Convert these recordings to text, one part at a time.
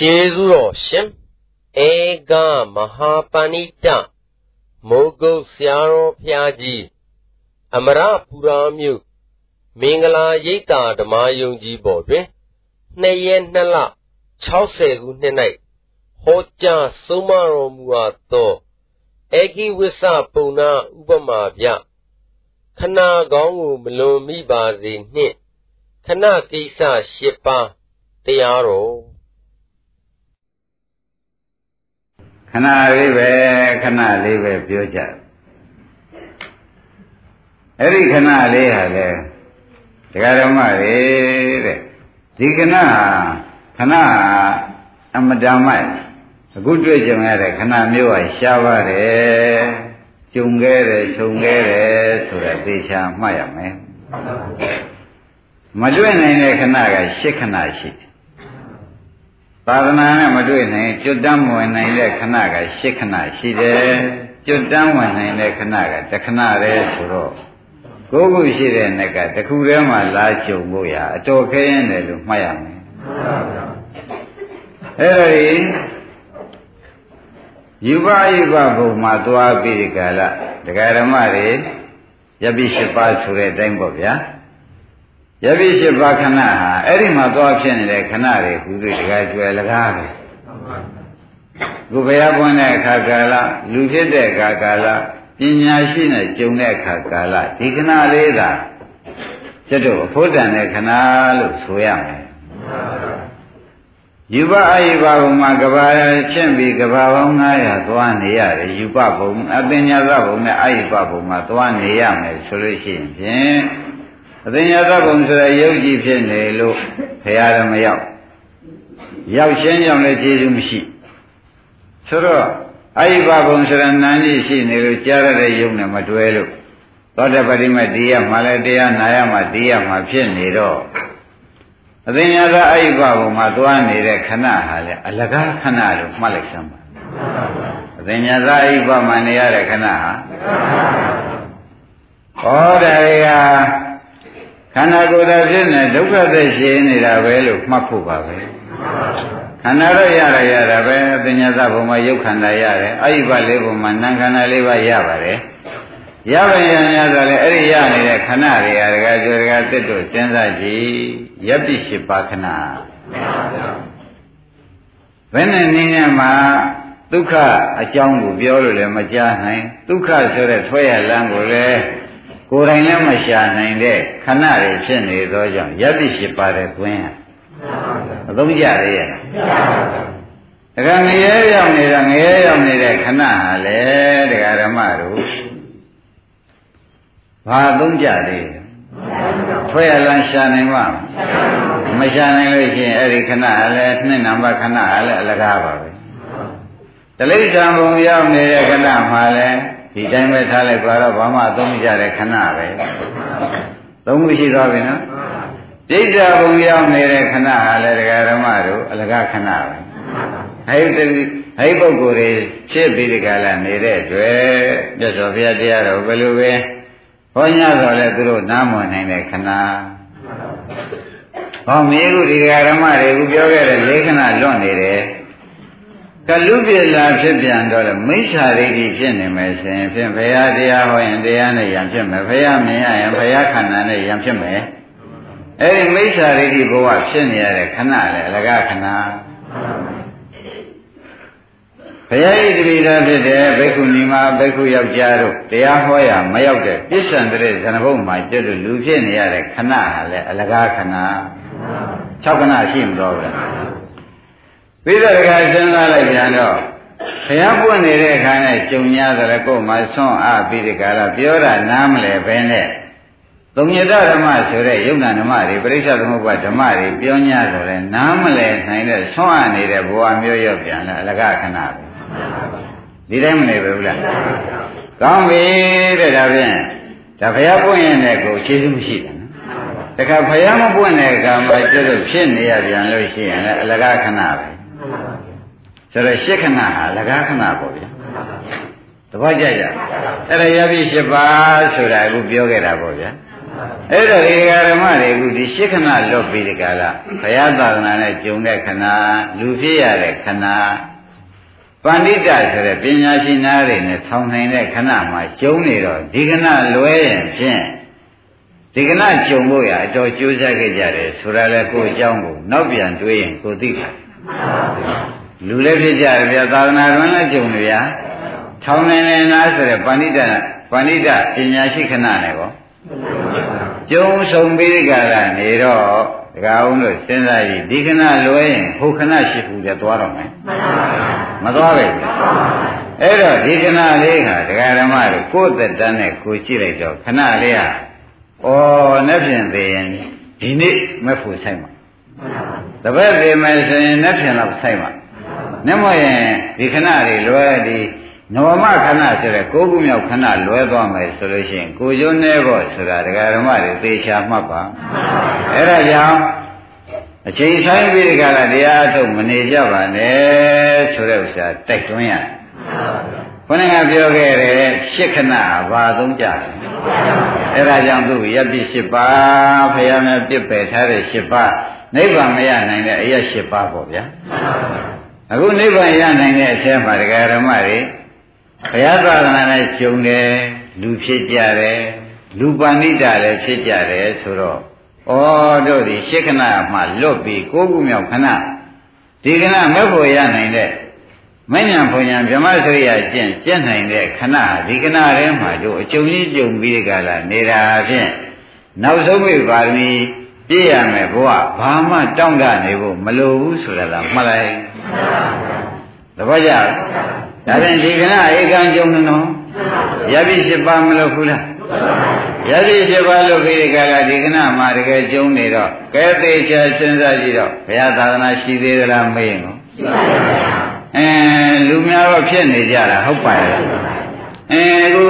ကျေးဇူးတော်ရှင်ဧကမဟာပဏိတမိုးကုတ်ဆရာတော်ဖျားကြီးအမရပူရာမြို့မင်္ဂလာရိပ်သာဓမ္မယုံကြည်ပေါ်တွင်နှစ်ရက်နှစ်လ60ခုနှစ်၌ဟောကြားဆုံးမတော်မူအပ်သောဧကိဝိသပုံနာဥပမာပြခဏကောင်းကိုမလွန်မိပါစေနှင့်ခဏကိစ္စ၈ပါးတရားတော်ခ ဏလေးပဲခဏလေးပဲပြောကြအဲ့ဒီခဏလေးဟာလေတရားဓမ္မတွေတဲ့ဒီခဏခဏအမတန်မိုက်အခုတွေ့ကြုံရတဲ့ခဏမျိုးဟာရှားပါတယ်ကြုံခဲ့တယ်ခြုံခဲ့တယ်ဆိုတာသိချာမှတ်ရမယ်မတွေ့နိုင်တဲ့ခဏက၈ခဏရှိတယ် သာသနာနဲ့မတွေ့နိုင်ကျွတ်တမ်းဝင်နိုင်တဲ့ခဏက၈ခဏရှိတယ်ကျွတ်တမ်းဝင်နိုင်တဲ့ခဏကတစ်ခဏတည်းဆိုတော့ကိုယ်ခုရှိတဲ့နဲ့ကတခုတည်းမှလာကြုံဖို့ရအတော်ခဲရင်တယ်လို့မှတ်ရမယ်အဲ့ဒီယူပယုပဘုံမှာသွားပြီးဒီကလာဒကာဓမ္မတွေယပိ၈ပါးဆိုတဲ့အတိုင်းပေါ့ဗျာ ယပိ၈ပါးခဏဟာအဲ့ဒီမှာသွားဖြစ်နေတဲ့ခဏတွေဟူတွေဒကာကျွယ်လကားပဲခုဘုရားပွင့်တဲ့အခါကာလလူဖြစ်တဲ့အခါကာလပညာရှိနဲ့ကြုံတဲ့အခါကာလဒီခဏလေးသာကျွတ်တို့အဖို့တန်တဲ့ခဏလို့ဆိုရမယ်ယူပအယူပဘုံမှာကဘာချင်းပြီးကဘာပေါင်း900သွားနေရတယ်ယူပဘုံအပညာသဘုံနဲ့အယူပဘုံမှာသွားနေရမယ်ဆိုလို့ရှိရင် ဖြင့်အပညာသဘုံဆိုတဲ့ယုတ်ကြည်ဖြစ်နေလို့ဘုရားလည်းမရောက်ရောက်ရှင်းကြောင့်လည်းကျေးဇူးမရှိဆိုတော့အယူပဘုံဆိုတဲ့နာနေရှိနေလို့ကြားရတဲ့ယုတ်နဲ့မတွဲလို့သောတပတိမတရားမှလည်းတရားနာရမှတရားမှဖြစ်နေတော့အသိဉာဏ်သာအိဗဘုံမှာသွားနေတဲ့ခဏဟာလေအလကားခဏလို့မှတ်လိုက်စမ်းပါအသိဉာဏ်သာအိဗမှာနေရတဲ့ခဏဟာဩတရား ခန္ဓာကိုယ်သာဖြစ်နေဒုက္ခသက်ရှင်နေတာပဲလို့မှတ်ဖို့ပါပဲခန္ဓာတော့ရရရတာပဲအသိဉာဏ်သာဘုံမှာယုတ်ခန္ဓာရတယ်အိဗလေးဘုံမှာနာမ်ခန္ဓာလေးပါရပါတယ်ရပါရညာဆိုလည်းအဲ့ဒီရနေတဲ့ခဏတွေဟာတကယ်ကြိုတကယ်တစ်တို့စဉ်းစားကြည့်ရပ်ပိရှိပါခဏဘယ်နဲ့နည်းနဲ့မှဒုက္ခအကြောင်းကိုပြောလို့လည်းမကြားနိုင်ဒုက္ခဆိုတဲ့ထွက်ရလမ်းကိုလည်း ကိုယ်တိုင်လည်းမရှာနိုင်တဲ့ခဏတွေဖြစ်နေသောကြောင့်ရပ်ပိရှိပါတဲ့ကွင်းအသုံးကြရရဲ့တကယ်ငရဲရောက်နေတာငရဲရောက်နေတဲ့ခဏဟာလေတရားဓမ္မတို့ဘာသုံးကြလဲထွက်ရလန်းရှာနိုင်မှာမရှာနိုင်လို့ရှိရင်အဲ့ဒီခဏအလဲနှစ်နံပါတ်ခဏအလဲအလကားပါပဲတလိษံဘုံရောက်နေတဲ့ခဏမှာလဲ ဒီတိုင်းပဲထားလိုက်ကြတော့ဘာမှသုံးကြတဲ့ခဏပဲသုံးခုရှိသွားပြီနော်ဒိဋ္ဌဘုံရောက်နေတဲ့ခဏဟာလဲဒကာဓမ္မတို့အလကားခဏပဲဟဲ့တဟဲ့ပုဂ္ဂိုလ်တွေဖြစ်ပြီးဒီကလာနေတဲ့တွေ့မြတ်စွာဘုရားတရားတော်ဘယ်လိုပဲဟောညတော့လဲသူတို့နားမဝင်နိုင်တဲ့ခဏဟောမြေခုဒီဓမ္မတွေကပြောခဲ့တဲ့လေးခဏလွတ်နေတယ် ကလူပြေလာဖြစ်ပြန်တော့လေမိစ္ဆာဒိဋ္ဌိဖြစ်နေမယ်ဆိုရင်ဖြင့်ဘုရားတရားဟောရင်တရားနဲ့ယံဖြစ်မယ်ဘုရားမြင်ရရင်ဘုရားခန္ဓာနဲ့ယံဖြစ်မယ်အဲ့ဒီမိစ္ဆာဒိဋ္ဌိဘဝဖြစ်နေရတဲ့ခဏလေအလကခဏဘုရားဤတပိသာဖြစ်တဲ့ဘိက္ခုနီမဘိက္ခုယောက်ျားတို့တရားဟောရမရောက်တဲ့ပစ္စံတဲ့ဇဏဘုံမှာကျွတ်လူဖြစ်နေရတဲ့ခဏဟာလေအလကားခဏ၆ခဏရှိမတော်ဘူးလား ပြီးတော့ကစဉ်းစားလိုက်ပြန်တော့ဘုရားပွင့်နေတဲ့အခါနဲ့ကြုံ냐ဆိုလည်းကိုယ်မှဆွန့်အားပြီးဒီကလာပြောတာနားမလဲဘဲနဲ့သုံးညတဓမ္မဆိုတဲ့ယုံနာဓမ္မတွေပရိစ္ဆေသမုပ္ပါဓမ္မတွေပြော냐ဆိုလဲနားမလဲနိုင်တဲ့ဆွန့်အားနေတဲ့ဘဝမျိုးရောက်ပြန်လဲအလကားခဏပဲဒီတိုင်းမနေဘူးလားကောင်းပြီတဲ့ဒါဖြင့်ဒါဘုရားပွင့်ရင်လည်းကိုခြေစွမရှိတယ်နော်တခါဘုရားမပွင့်တဲ့အခါမှာကျွတ်ဖြစ်နေရပြန်လို့ရှိရင်လည်းအလကားခဏပဲ ဆိုတော့ရှစ်ခဏဟာအလကားခဏပေါ့ဗျာတပတ်ကြကြအဲ့ဒါရပြီ၈ပါးဆိုတာအခုပြောခဲ့တာပေါ့ဗျာအဲ့တော့ဒီဓမ္မတွေအခုဒီရှစ်ခဏလွတ်ပြီးဒီကလာဘုရားသာသနာနဲ့ကြုံတဲ့ခဏလူဖြစ်ရတဲ့ခဏပန္တိတဆိုတဲ့ပညာရှိနာတွေနဲ့ထောင်နိုင်တဲ့ခဏမှာကျုံနေတော့ဒီခဏလွဲရင်ဖြင့်ဒီကနေ့ကြုံဖို့ရအတော်ကြိုးစားခဲ့ကြတယ်ဆိုတာလဲကိုယ်အကြောင်းကိုနောက်ပြန်တွေးရင်ကိုသိပါ လူလည်းဖြစ်ကြတယ်ဗျာသာသနာ့တွင်လည်းကြုံတယ်ဗျာထောင်နေနေနာဆိုတဲ့ပဏိတပဏိတပညာရှိခဏနဲ့ပေါ့ကြုံဆုံပြီးကြတာနေတော့ဒကာအောင်လို့စဉ်းစားကြည့်ဒီခဏလွဲရင်ဟိုခဏရှိဘူးတဲ့သွားတော့မယ်မသွားပဲအဲ့တော့ဒီခဏလေးကဒကာဓမ္မတို့ကိုယ်သက်တမ်းနဲ့ကိုကြည့်လိုက်တော့ခဏလေးဟာဩနဲ့ဖြင့်သေးရင်ဒီနေ့မဖို့ဆိုင်မှာတပည့်သေးမယ်ဆိုရင်နဲ့ဖြင့်တော့ဆိုင်မှာ နမရင်ဒီခဏတွေလွဲဒီနောမခဏဆိုတဲ့ကိုးခုမြောက်ခဏလွဲသွားမယ်ဆိုလို့ရှိရင်ကိုကျိုးနေဖို့ဆိုတာဒကာဓမ္မတွေသေချာမှတ်ပါအဲ့ဒါကြောင့်အချိန်ဆိုင်ပြီးဒီကလာတရားအထုတ်မနေကြပါနဲ့ဆိုတဲ့ဥစ္စာတိုက်တွန်းရတယ်ခொနကပြောခဲ့တယ်ရှစ်ခဏဘာသုံးကြတယ်အဲ့ဒါကြောင့်သူရပ်ပြစ်၈ပါးဖရာများပြစ်ပယ်ထားတဲ့၈ပါးနိဗ္ဗာန်မရနိုင်တဲ့အရာ၈ပါးပေါ့ဗျာ အခုနိဗ္ဗာန်ရနိုင်တဲ့အချက်မှာဒကာဓမ္မတွေဘုရားသာသနာနဲ့ကျုံတယ်လူဖြစ်ကြတယ်လူပဏိတာလည်းဖြစ်ကြတယ်ဆိုတော့ဩတို့ဒီရှစ်ခဏမှလွတ်ပြီးကိုးခုမြောက်ခဏဒီခဏမဲ့ဖို့ရနိုင်တဲ့မဉ္ဇဉ်ဘုံညာဗြဟ္မစရိယကျင့်ကျင့်နိုင်တဲ့ခဏဒီခဏထဲမှာတို့အကျုံကြီးကျုံပြီးကြလာနေတာဖြင့်နောက်ဆုံးမိပါရမီ ပြည့်ရမယ်ဘုရားဘာမှတောင့်တနေဖို့မလိုဘူးဆိုတာကမှတ်လိုက်သဘောကျဒါဖြင့်ဒီခဏဧကံကျုံနော်ရပြီ7ပါးမလို့ဘူးလားရပြီ7ပါးလို့ပြီးဒီကလာဒီခဏမှာတကယ်ကျုံနေတော့ကဲသေးချာစဉ်းစားကြည့်တော့ဘုရားသာသနာရှိသေးသလားမေးရင်ကောရှိပါပါအဲလူများတော့ဖြစ်နေကြတာဟုတ်ပါရဲ့အဲအခု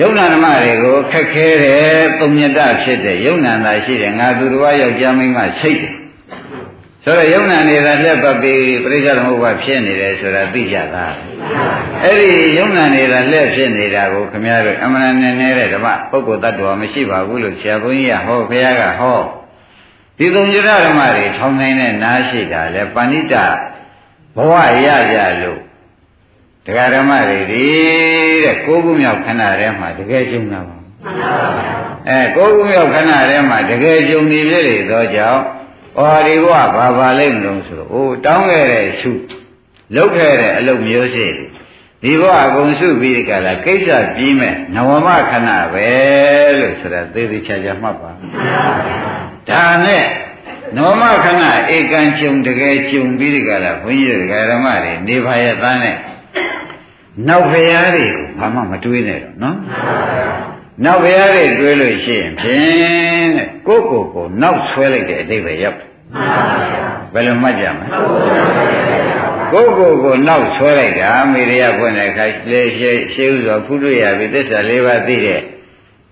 ယုံနာဓမ္မတွေကိုခက်ခဲတယ်ပုံညတဖြစ်တယ်ယုံနာသာရှိတယ်ငါသူတော်ယောက်ျားမိန်းမစိတ်တယ်ဆိုတော့ယုံနာနေတာလက်ပတ်ပြီးပြိဿသမုပ္ပါဖြစ်နေတယ်ဆိုတာသိကြတာအဲ့ဒီယုံနာနေတာလက်ဖြစ်နေတာကိုခမည်းတော်အမှန်နဲ့နေတဲ့ဓမ္မပုဂ္ဂိုလ်တ attva မရှိပါဘူးလို့ဆရာဘုန်းကြီးကဟောဘုရားကဟောဒီသုံးကြရဓမ္မတွေထောင်းနိုင်တဲ့နားရှိတာလဲပဏိတဘဝရကြလို့ တရားဓမ္မတွေဒီတဲ့ကိုးခုမြောက်ခဏထဲမှာတကယ်ကျုံတာပါအဲကိုးခုမြောက်ခဏထဲမှာတကယ်ကျုံနေပြည့်သောကြောင့်ဩဒီဘဝဘာပါလိမ့်မလို့ဆိုတော့အိုးတောင်းခဲ့တဲ့ရှုလုပ်ခဲ့တဲ့အလုပ်မျိုးရှိဒီဘဝအကုန်စုပြီးဒီကလာကိစ္စပြီးမဲ့နဝမခဏပဲလို့ဆိုတာသေသေးချာချာမှတ်ပါဒါနဲ့နောမခဏဧကံကျုံတကယ်ကျုံပြီးဒီကလာဘုန်းကြီးတို့ဓမ္မတွေနေပါရဲ့သားနဲ့ နောက်ဖရာတွေကိုဘာမှမတွေးနဲ့တော့နော်နောက်ဖရာတွေတွေးလို့ရှိရင်ဖြင့်တဲ့ကိုကိုကိုနောက်ဆွဲလိုက်တဲ့အတိတ်ပဲရောက်ဘယ်လိုမှတ်ကြမလဲကိုကိုကိုနောက်ဆွဲလိုက်တာမေရိယဖွင့်တဲ့အခါလေရှိရှိဥစွာဖူးတွေ့ရပြီသစ္စာလေးပါးသိတဲ့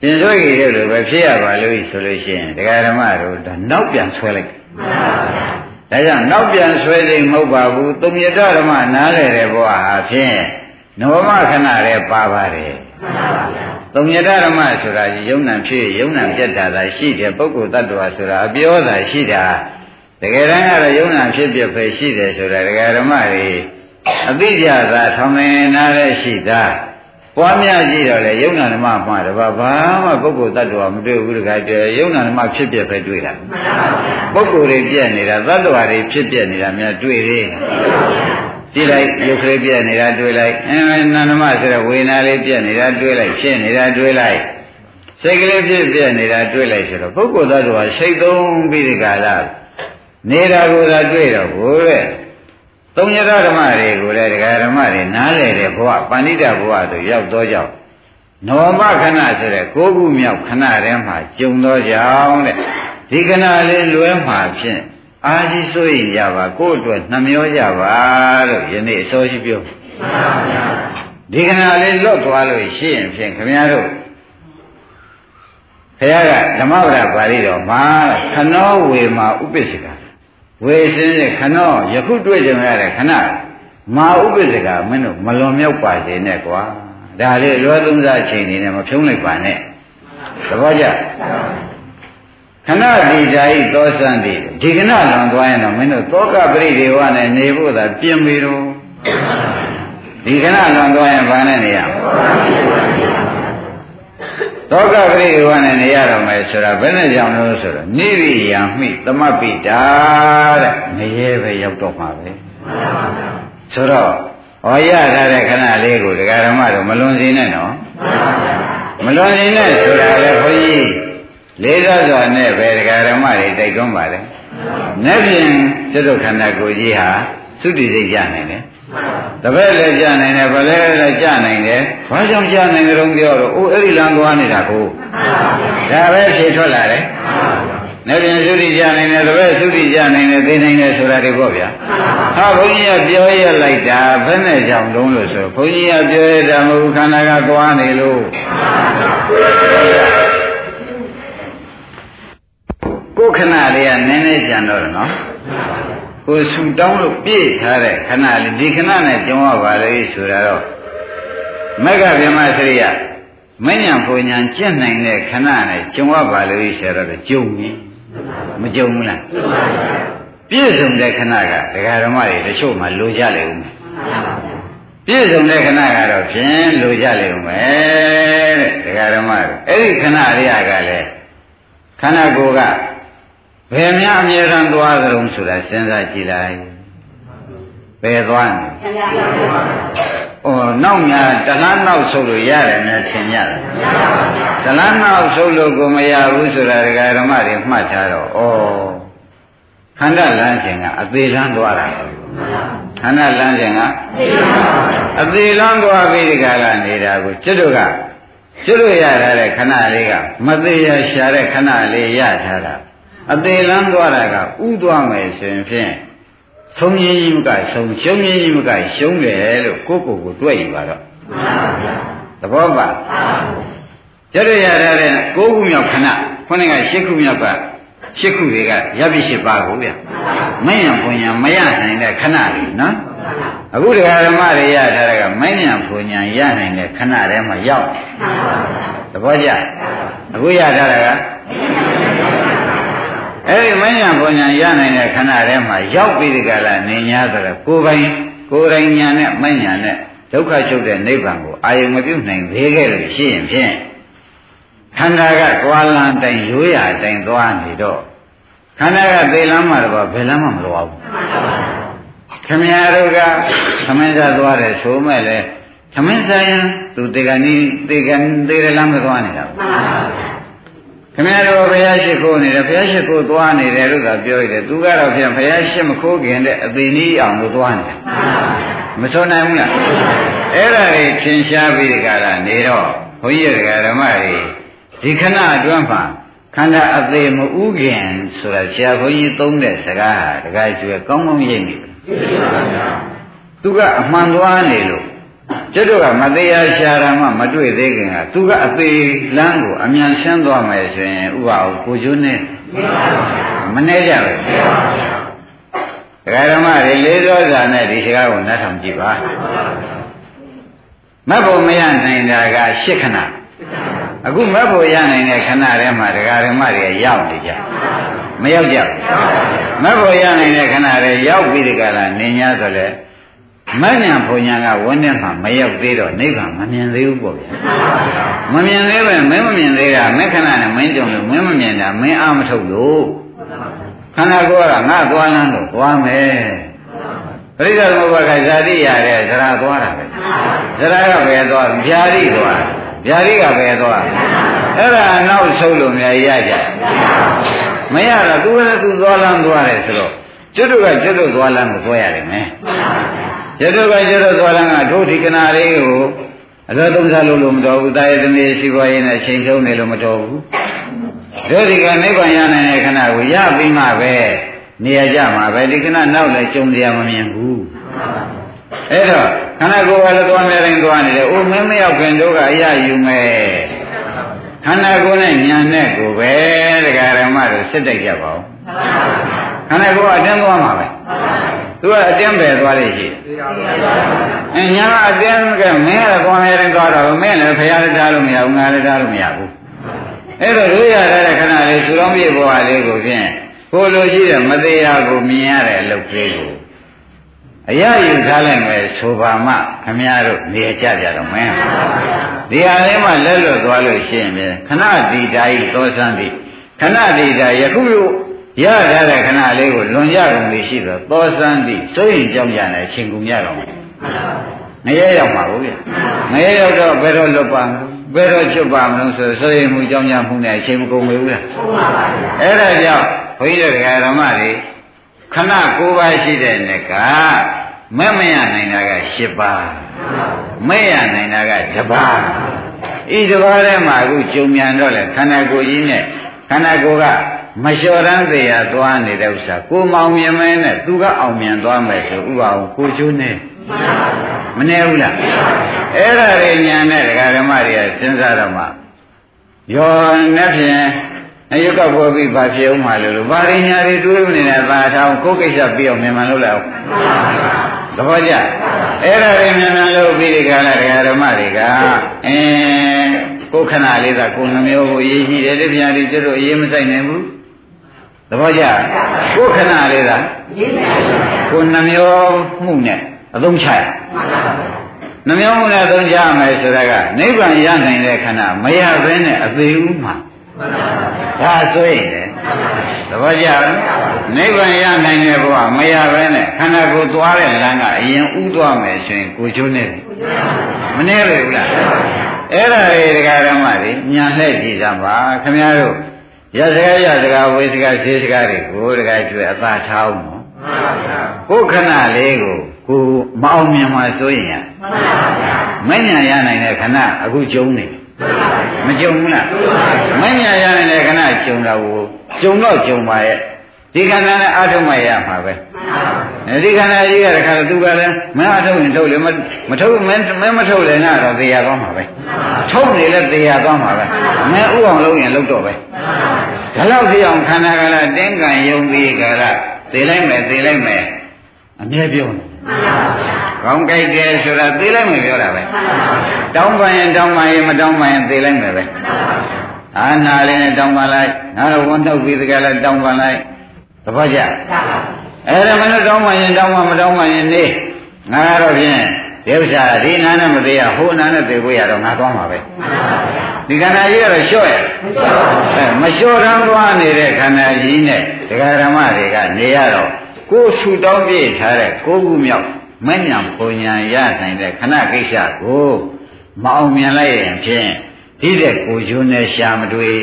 ပြင်ဆွဲကြီးတဲ့လိုပဲဖြစ်ရပါလို့ဆိုလို့ရှိရင်ဒကာဓမ္မတို့ဒါနောက်ပြန်ဆွဲလိုက်ဒါကြောင့်နောက်ပြန်ဆွဲခြင်းမဟုတ်ပါဘူးသုံးရတဓမ္မနားလေတဲ့ဘဝဟာဖြင့် နောမခဏလည်းပါပါတယ်သုံးရတဓမ္မဆိုတာယုံ nant ဖြစ်ယုံ nant ပြတ်တာသာရှိတယ်ပုဂ္ဂိုလ်တ attva ဆိုတာအပြောသာရှိတာတကယ်တမ်းကတော့ယုံ nant ဖြစ်ပြပဲရှိတယ်ဆိုတာဒကာဓမ္မတွေအသိကြသာထောင်နေနာတဲ့ရှိတာပွားများကြည့်တော့လေယုံနာဓမ္မမှာတပါဘာမှပုဂ္ဂိုလ်တ attva မတွေ့ဘူးတခါကျယုံနာဓမ္မဖြစ်ပြပဲတွေ့တာပုဂ္ဂိုလ်တွေပြည့်နေတာတ attva တွေဖြစ်ပြနေတာများတွေ့သေး ကြည့်လိုက်ရုပ်ကလေးပြည့်နေတာတွေ့လိုက်အင်းနာဓမ္မဆိုတဲ့ဝေဒနာလေးပြည့်နေတာတွေ့လိုက်ဖြစ်နေတာတွေ့လိုက်စိတ်ကလေးဖြစ်ပြည့်နေတာတွေ့လိုက်ဆိုတော့ပုဂ္ဂိုလ်တ attva စိတ်သုံးပြီးဒီကလာနေတာကိုသာတွေ့တော့ဘိုးတဲ့သုံးရဓမ္မတွေကိုလည်းဒကာဓမ္မတွေနားလည်တဲ့ဘဝပဏိတဘဝသို့ရောက်တော့ကြောင့်နောမခဏဆိုတဲ့ကိုးခုမြောက်ခဏထဲမှာကျုံတော့ကြောင်းတဲ့ဒီခဏလေးလွဲမှာဖြင့် အာကြီးစိုးရင်ကြပါကိုယ့်အတွက်နှမျောကြပါလို့ယနေ့အစောရှိပြောဒီခဏလေးလွတ်သွားလို့ရှိရင်ဖြင့်ခမည်းတော်ဘုရားကဓမ္မဝရပါဠိတော်မှာခနောဝေမာဥပ္ပစ္စကဝေစင်းတဲ့ခဏယခုတွေ့ကြရတဲ့ခဏမာဥပ္ပစ္စကမင်းတို့မလွန်မြောက်ပါစေနဲ့ကွာဒါလေးလွယ်သုံးစားအချိန်နေနဲ့မဖြုံးလိုက်ပါနဲ့သဘောကျ ခဏတိဓာဤသောစံတိဒီခဏလွန်သွားရင်တော့မင်းတို့သောကပရိဒေဝနဲ့နေဖို့သာပြင်ပြီတော့ဒီခဏလွန်သွားရင်ဘာနဲ့နေရမလဲသောကပရိဝါနဲ့နေရတော့မယ်ဆိုတာဘယ်နဲ့ကြောင့်လို့ဆိုတော့နိရိယံမိသမပိတာတဲ့ငရဲပဲရောက်တော့မှာပဲဆိုတော့ဟောရထားတဲ့ခဏလေးကိုဒကာဓမ္မတို့မလွန်စေနဲ့နော်မလွန်စေနဲ့ဆိုတာလေခွန်ကြီး လေးစားစွာနဲ့ပဲဒကာဓမ္မတွေတိုက်တွန်းပါလေ။နေ့ပြင်သစ္စုခန္ဓာကိုယ်ကြီးဟာသုတိစိတ်ကြနိုင်တယ်တပည့်လည်းကြနိုင်တယ်ဗလဲလည်းကြနိုင်တယ်ဘာကြောင့်ကြနိုင်ကြုံပြောတော့အိုးအဲ့ဒီလမ်းသွားနေတာကိုဒါပဲဖြေထွက်လာတယ်နေပြင်သုတိကြနိုင်တယ်တပည့်သုတိကြနိုင်တယ်သိနိုင်တယ်ဆိုတာတွေပေါ့ဗျာဟာဘုန်းကြီးကပြောရလိုက်တာဘယ်နဲ့ကြောင့်လုံးလို့ဆိုဘုန်းကြီးကပြောရတာမဟုတ်ခန္ဓာကသွားနေလို့ ကိုယ်ခဏလေးကနည်းနည်းကြံတော့တယ်နော်ကိုဆူတောင်းလို့ပြည့်ထားတဲ့ခဏလေးဒီခဏနဲ့ကြုံရပါလေဆိုတာတော့မက္ခဗြဟ္မစရိယမဉ္ဇဉ်ပူညာကျင့်နိုင်တဲ့ခဏနဲ့ကြုံရပါလေဆိုတော့ကြုံပြီမကြုံဘူးလားပြည့်စုံတဲ့ခဏကဒကာဓမ္မတွေတချို့မှလိုကြလေဦးမယ်ပြည့်စုံတဲ့ခဏကတော့ဖြင့်လိုကြလေဦးမယ်တဲ့ဒကာဓမ္မတွေအဲ့ဒီခဏလေးကလည်းခန္ဓာကိုယ်က ဘယ်များအမြဲတမ်းသွားကြုံဆိုတာစဉ်းစားကြည့်လိုက်ဘယ်သွားနေဩနောက်များတလားနောက်ဆုပ်လို့ရတယ်များထင်ရတယ်တလားနောက်ဆုပ်လို့ကိုမရဘူးဆိုတာဒကာဓမ္မတွေမှတ်ထားတော့ဩခန္ဓာလမ်းခြင်းကအသေးလမ်းသွားတာခန္ဓာလမ်းခြင်းကအသေးလမ်းသွားပြီးဒီကလာနေတာကိုကျွတ်တို့ကကျွတ်လို့ရထားတဲ့ခဏလေးကမသေးရရှာတဲ့ခဏလေးရထားတာ အသေးလန်းသွားတာကဥသွားမယ်ဆိုရင်ဖြင့်ဆုံးရင်းကြီးမကဆုံးရှုံးရင်းကြီးမကရှုံးတယ်လို့ကိုယ့်ကိုယ်ကိုတွေ့ယူပါတော့သဘောပါကျရရတဲ့၉ခုမြောက်ခဏခုနက၈ခုမြောက်က၈ခုတွေကရပ်ပြီး၈ပါးကိုဗျမဉ္ဇဉ်ဘုံညာမရနိုင်တဲ့ခဏတွေနော်အခုတရားဓမ္မတွေရထားတဲ့ကမဉ္ဇဉ်ဘုံညာရနိုင်တဲ့ခဏထဲမှာရောက်သဘောကျအခုရထားတဲ့က အဲ့ဒီမညာဘုံညာရနိုင်တဲ့ခဏထဲမှာရောက်ပြီးဒီကလာနေ냐ဆိုတော့ကိုယ်ပိုင်ကိုယ်တိုင်ညာနဲ့မညာနဲ့ဒုက္ခချုပ်တဲ့နိဗ္ဗာန်ကိုအာယုံမပြုတ်နိုင်သေးခဲ့လို့ရှိရင်ဖြင့်ခန္ဓာကသွားလန်းတိုင်းရိုးရာတိုင်းသွားနေတော့ခန္ဓာကသေလမ်းမှာတော့ဘယ်လမ်းမှမလိုဘူးခမရတို့ကသမင်းစားသွားတယ်ဆိုမဲ့လေသမင်းစားရင်သူတေကနီတေကနီတေရလမ်းမသွားနေတာဘူး ခင်ဗျားတို့ဘုရားရှိခိုးနေတယ်ဘုရားရှိခိုးသွားနေတယ်လို့သာပြောရတယ်သူကတော့ပြန်ဘုရားရှိမခိုးခင်တဲ့အသေးနည်းအောင်လို့သွားနေတယ်မဆိုနိုင်ဘူးလားအဲ့ဒါတွေသင်ရှားပြီးဒီကလာနေတော့ဘုန်းကြီးဓမ္မတွေဒီခဏအတွင်းမှာခန္ဓာအသေးမဥခင်ဆိုတာဆရာဘုန်းကြီးသုံးတဲ့စကားဟာတခါကျွဲကောင်းကောင်းရိပ်နေတယ်သူကအမှန်သွားနေလို့ ကျွတ်တို့ကမတရားရှာတာမှမတွေ့သေးခင်ကသူကအသေးလမ်းကိုအမြန်ရှင်းသွားမယ်ဆိုရင်ဥပအောင်ကိုကျွန်းနဲ့မနေကြဘူးဒကာဓမ္မတွေလေးသောဇာနဲ့ဒီစကားကိုနားထောင်ကြည့်ပါမတ်ဖို့မရနိုင်တာကရှစ်ခဏအခုမတ်ဖို့ရနိုင်တဲ့ခဏထဲမှာဒကာဓမ္မတွေရောက်နေကြမရောက်ကြဘူးမတ်ဖို့ရနိုင်တဲ့ခဏတွေရောက်ပြီးဒီကလာနေ냐ဆိုလဲ မဉ္ဇဉ်ဘုံညာကဝန်းထဲမှာမရောက်သေးတော့နိဗ္ဗာန်မမြင်သေးဘူးပေါ့ဗျာမမြင်သေးပဲမင်းမမြင်သေးတာမင်းခဏနဲ့မင်းကြုံလို့မင်းမမြင်တာမင်းအာမထုတ်လို့ခန္ဓာကိုယ်ကငါသွားလန်းလို့သွားမယ်ပရိစ္ဆေသမုပ္ပါကဇာတိရတဲ့ဇရာသွားတာပဲဇရာကဘယ်သွားဗျာတိသွားဗျာတိကဘယ်သွားအဲ့ဒါနောက်ဆုံးလို့များရကြမရတော့သူကလည်းသူသွားလန်းသွားတယ်ဆိုတော့ကျွတ်တို့ကကျွတ်တို့သွားလန်းကိုသွားရတယ်မယ် ကျတော့ကကျတော့သွားလန်းကတို့ဒီကနာလေးကိုအလောသုံးစားလို့လို့မတော်ဘူးတာယသမီးရှိပွားရေးနဲ့ချိန်ဆုံးနေလို့မတော်ဘူးတို့ဒီကနိဗ္ဗာန်ရနိုင်တဲ့ခဏကိုရပြီးမှပဲနေရာကြမှာပဲဒီခဏနောက်လည်းကြုံစရာမမြင်ဘူးအဲ့တော့ခန္ဓာကိုယ်ကလည်းသွားနေတိုင်းသွားနေတယ်အိုးမင်းမရောက်ခင်တို့ကအရယူမယ်ခန္ဓာကိုယ်နဲ့ညာနဲ့ကိုပဲတရားဓမ္မတို့စစ်တိုက်ကြပါဦးခန္ဓာကိုယ်အတင်းသွားမှာပဲ သူကအတင်းပဲသွားလိမ့်ရှိအင်းညာအတင်းကမင်းကကောင်းနေတယ်သွားတော့မင်းလည်းဖရာလည်းထားလို့မရဘူးငါလည်းထားလို့မရဘူးအဲ့တော့တို့ရတဲ့ခဏလေးသူတော်ပြည့်ဘဝလေးကိုဖြင့်ကိုလိုရှိတဲ့မတရားကိုမြင်ရတဲ့အလုပ်လေးကိုအရယူထားလိုက်မယ်ဆိုပါမှခမည်းတော်နေကြကြတော့မင်းဒီဟာလေးမှလက်လွတ်သွားလို့ရှိရင်ခဏဒီတာဤသောစံသည်ခဏဒီတာယခု ရထားတဲ့ခဏလေးကိုလွန်ကြကုန်ပြီရှိတော့သောစံသည်စိုးရင်ကြောင်းကြတဲ့အချိန်ကုန်ရတော့မယ်ငရဲရောက်မှာဘူးဗျငရဲရောက်တော့ဘယ်တော့လွတ်ပါမလို့ဘယ်တော့ချွတ်ပါမလို့ဆိုစိုးရင်မှုကြောင်းကြမှုနဲ့အချိန်မကုန်ဘူးလားအဲ့ဒါကြောင့်ဘုန်းကြီးတို့ဓမ္မတွေခဏ၉ပါးရှိတဲ့နေ့ကမမရနိုင်တာက၈ပါးမဲ့ရနိုင်တာက၁ပါးဤတစ်ပါးထဲမှာအခုကြုံမြန်တော့လေခန္ဓာကိုယ်ကြီးနဲ့ခန္ဓာကိုယ်က မလျှော်ရမ်းသေးရသွားနေတဲ့ဥစ္စာကိုမောင်မြင်မဲနဲ့သူကအောင်မြင်သွားမယ်ဆိုဥပအောင်ကိုချိုးနေမနေဘူးလားအဲ့ဒါတွေညာနဲ့ဒကာဓမ္မတွေကစဉ်းစားတော့မှယောနဲ့ဖြင့်အယုတ်ကပေါ်ပြီးဗာဖြစ်အောင်မှလို့ဗာရညာတွေတွေးနေတဲ့သာထောင်ကိုယ်ကိစ္စပြီးအောင်မြန်မှန်လုပ်လိုက်အောင်သဘောကျအဲ့ဒါတွေမြန်မြန်လုပ်ပြီးဒီကလာဒကာဓမ္မတွေကအင်းကိုယ်ခဏလေးသာကိုယ်နှမျိုးကိုရေးရှိတယ်တပြားဒီကျတို့အေးမဆိုင်နိုင်ဘူး သဘောကျကိုယ်ခဏလေးသာကိုယ်နှမျိုးမှုနဲ့အသုံးချရနှမျိုးမှုနဲ့အသုံးချရမယ်ဆိုတာကနိဗ္ဗာန်ရနိုင်တဲ့ခဏမရဘဲနဲ့အသေးဦးမှာဒါဆိုရင်လေသဘောကျနိဗ္ဗာန်ရနိုင်တဲ့ဘဝမရဘဲနဲ့ခန္ဓာကိုယ်သွားတဲ့လမ်းကအရင်ဥသွားမယ်ဆိုရင်ကိုချိုးနေတယ်မနေရဘူးလားအဲ့ဒါတွေဒကာဓမ္မတွေညာလှည့်ကြည့်ကြပါခင်ဗျားတို့ ရစကားရစကားဝေစကားဈေးစကားတွေကိုဒကာကျွေးအသာထားအောင်နော်ကိုခဏလေးကိုကိုမအောင်မြင်မှဆိုရင်ရမညာရနိုင်တဲ့ခဏအခုကျုံနေမကြုံဘူးလားမညာရနိုင်တဲ့ခဏကြုံတာကိုကြုံတော့ကြုံပါရဲ့ဒီခန္ဓာနဲ့အာထုံမရမှာပဲ ဒီခန္ဓာကြီးကတခါသူကလည်းမအထုတ်ရင်ထုတ်လေမထုတ်မင်းမထုတ်လည်းငါတော့သေရသွားမှာပဲထုတ်နေလည်းသေရသွားမှာပဲမင်းဥအောင်လုံးရင်လုံးတော့ပဲဒါတော့ဒီအောင်ခန္ဓာကလည်းတင်းကံယုံပြီးကြလားသေလိုက်မယ်သေလိုက်မယ်အမြဲပြောနေကောင်းကြိုက်တယ်ဆိုတာသေလိုက်မယ်ပြောတာပဲတောင်းပန်ရင်တောင်းပန်ရင်မတောင်းပန်ရင်သေလိုက်မယ်ပဲအာနာလေးနဲ့တောင်းပန်လိုက်ငါတော့ဝန်ထုတ်ပြီးတကယ်လည်းတောင်းပန်လိုက်သဘောကျ အဲ့ဒါမလို့တောင်းပန်ရင်တောင်းပန်မတောင်းပန်ရင်နေငါတော့ဖြင့်ဒီဥစ္စာဒီနာနဲ့မသေးရဟိုနာနဲ့သေဖို့ရတော့ငါသွားမှာပဲဒီခန္ဓာကြီးကတော့လျှော့ရအဲမလျှော့တန်းသွားနေတဲ့ခန္ဓာကြီးနဲ့ဒကာဓမ္မတွေကနေရတော့ကိုယ်ဆူတောင်းပြည့်ထားတဲ့ကိုခုမြောက်မညံပုံညာရနိုင်တဲ့ခဏကိစ္စကိုမအောင်မြင်လိုက်ရင်ဖြင့်ဒီတဲ့ကိုကျွန်းနဲ့ရှာမတွေ့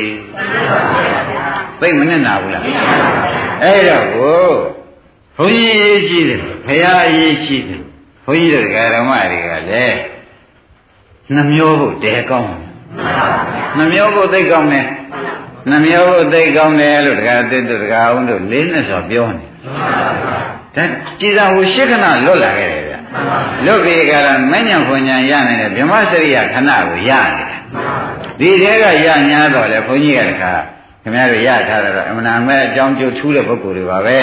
သိမနဲ့နာဘူးလားအဲ့တော့ကို ဘုန်းကြီးရေးကြည့်တယ်ဘုရားရေးကြည့်တယ်ဘုန်းကြီးတို့ဓမ္မတွေကလည်းနှမျိုးဖို့တဲကောင်းတယ်နှမျိုးဖို့သိကောင်းတယ်နှမျိုးဖို့သိကောင်းတယ်လို့တရားသစ်တို့တရားအောင်တို့လေးနဲ့ဆိုပြောနေဒါကြည်သာဟိုရှစ်ခဏလွတ်လာခဲ့တယ်ဗျလွတ်ပြီးကြတာမဉ္ဇဉ်ဖွညာရနိုင်တယ်ဗြဟ္မစရိယခဏကိုရနေတယ်ဒီထဲကရညာတော့လေဘုန်းကြီးကတခါခင်ဗျားတို့ရထားတော့အမှန်အမဲ့အကြောင်းကျိုးထူးတဲ့ပုဂ္ဂိုလ်တွေပါပဲ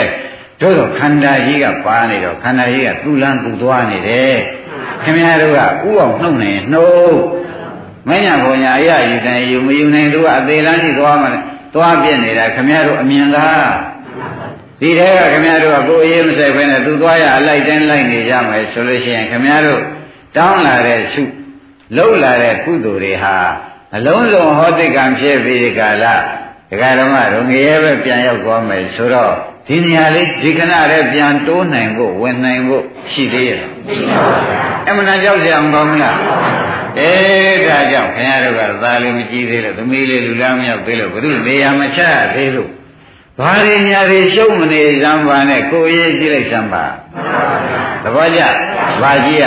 တို့တော့ခန္ဓာကြီးကပါနေတော့ခန္ဓာကြီးကသူ့လန်းသူ့သွားနေတယ်ခင်ဗျားတို့ကဥအောင်နှုတ်နေနှုတ်မညာဘုံညာအရာယူတယ်ယူမယူနိုင်သူကအသေးလန်းကြီးသွားမှသွားပြစ်နေတာခင်ဗျားတို့အမြင်သာဒီထဲကခင်ဗျားတို့ကကိုယ်အရေးမဆိုင်ဘဲနဲ့သူသွားရအလိုက်တိုင်းလိုက်နေကြမယ်ဆိုလို့ရှိရင်ခင်ဗျားတို့တောင်းလာတဲ့ရှုလှုပ်လာတဲ့ကုသိုလ်တွေဟာအလုံးစုံဟောတိကံဖြစ်ပြီးကာလဒကာဓမ္မတို့ငရဲပဲပြန်ရောက်သွားမယ်ဆိုတော့ ဒီနေရာလေးဒီခဏလေးပြန်တိုးနိုင်ဖို့ဝင်နိုင်ဖို့ရှိသေးရဲ့အမှန်တရားကြောက်ကြမကောင်းလားအဲဒါကြောင့်ခင်ဗျားတို့ကသာလေးမကြည့်သေးလို့သမီးလေးလူလားမရောက်သေးလို့ဘုရုနေရာမချသေးလို့ဘာရင်းညာတွေရှုံးမနေစမ်းပါနဲ့ကိုယ်ရေးကြည့်လိုက်စမ်းပါသဘောကျဘာကြည့်ရ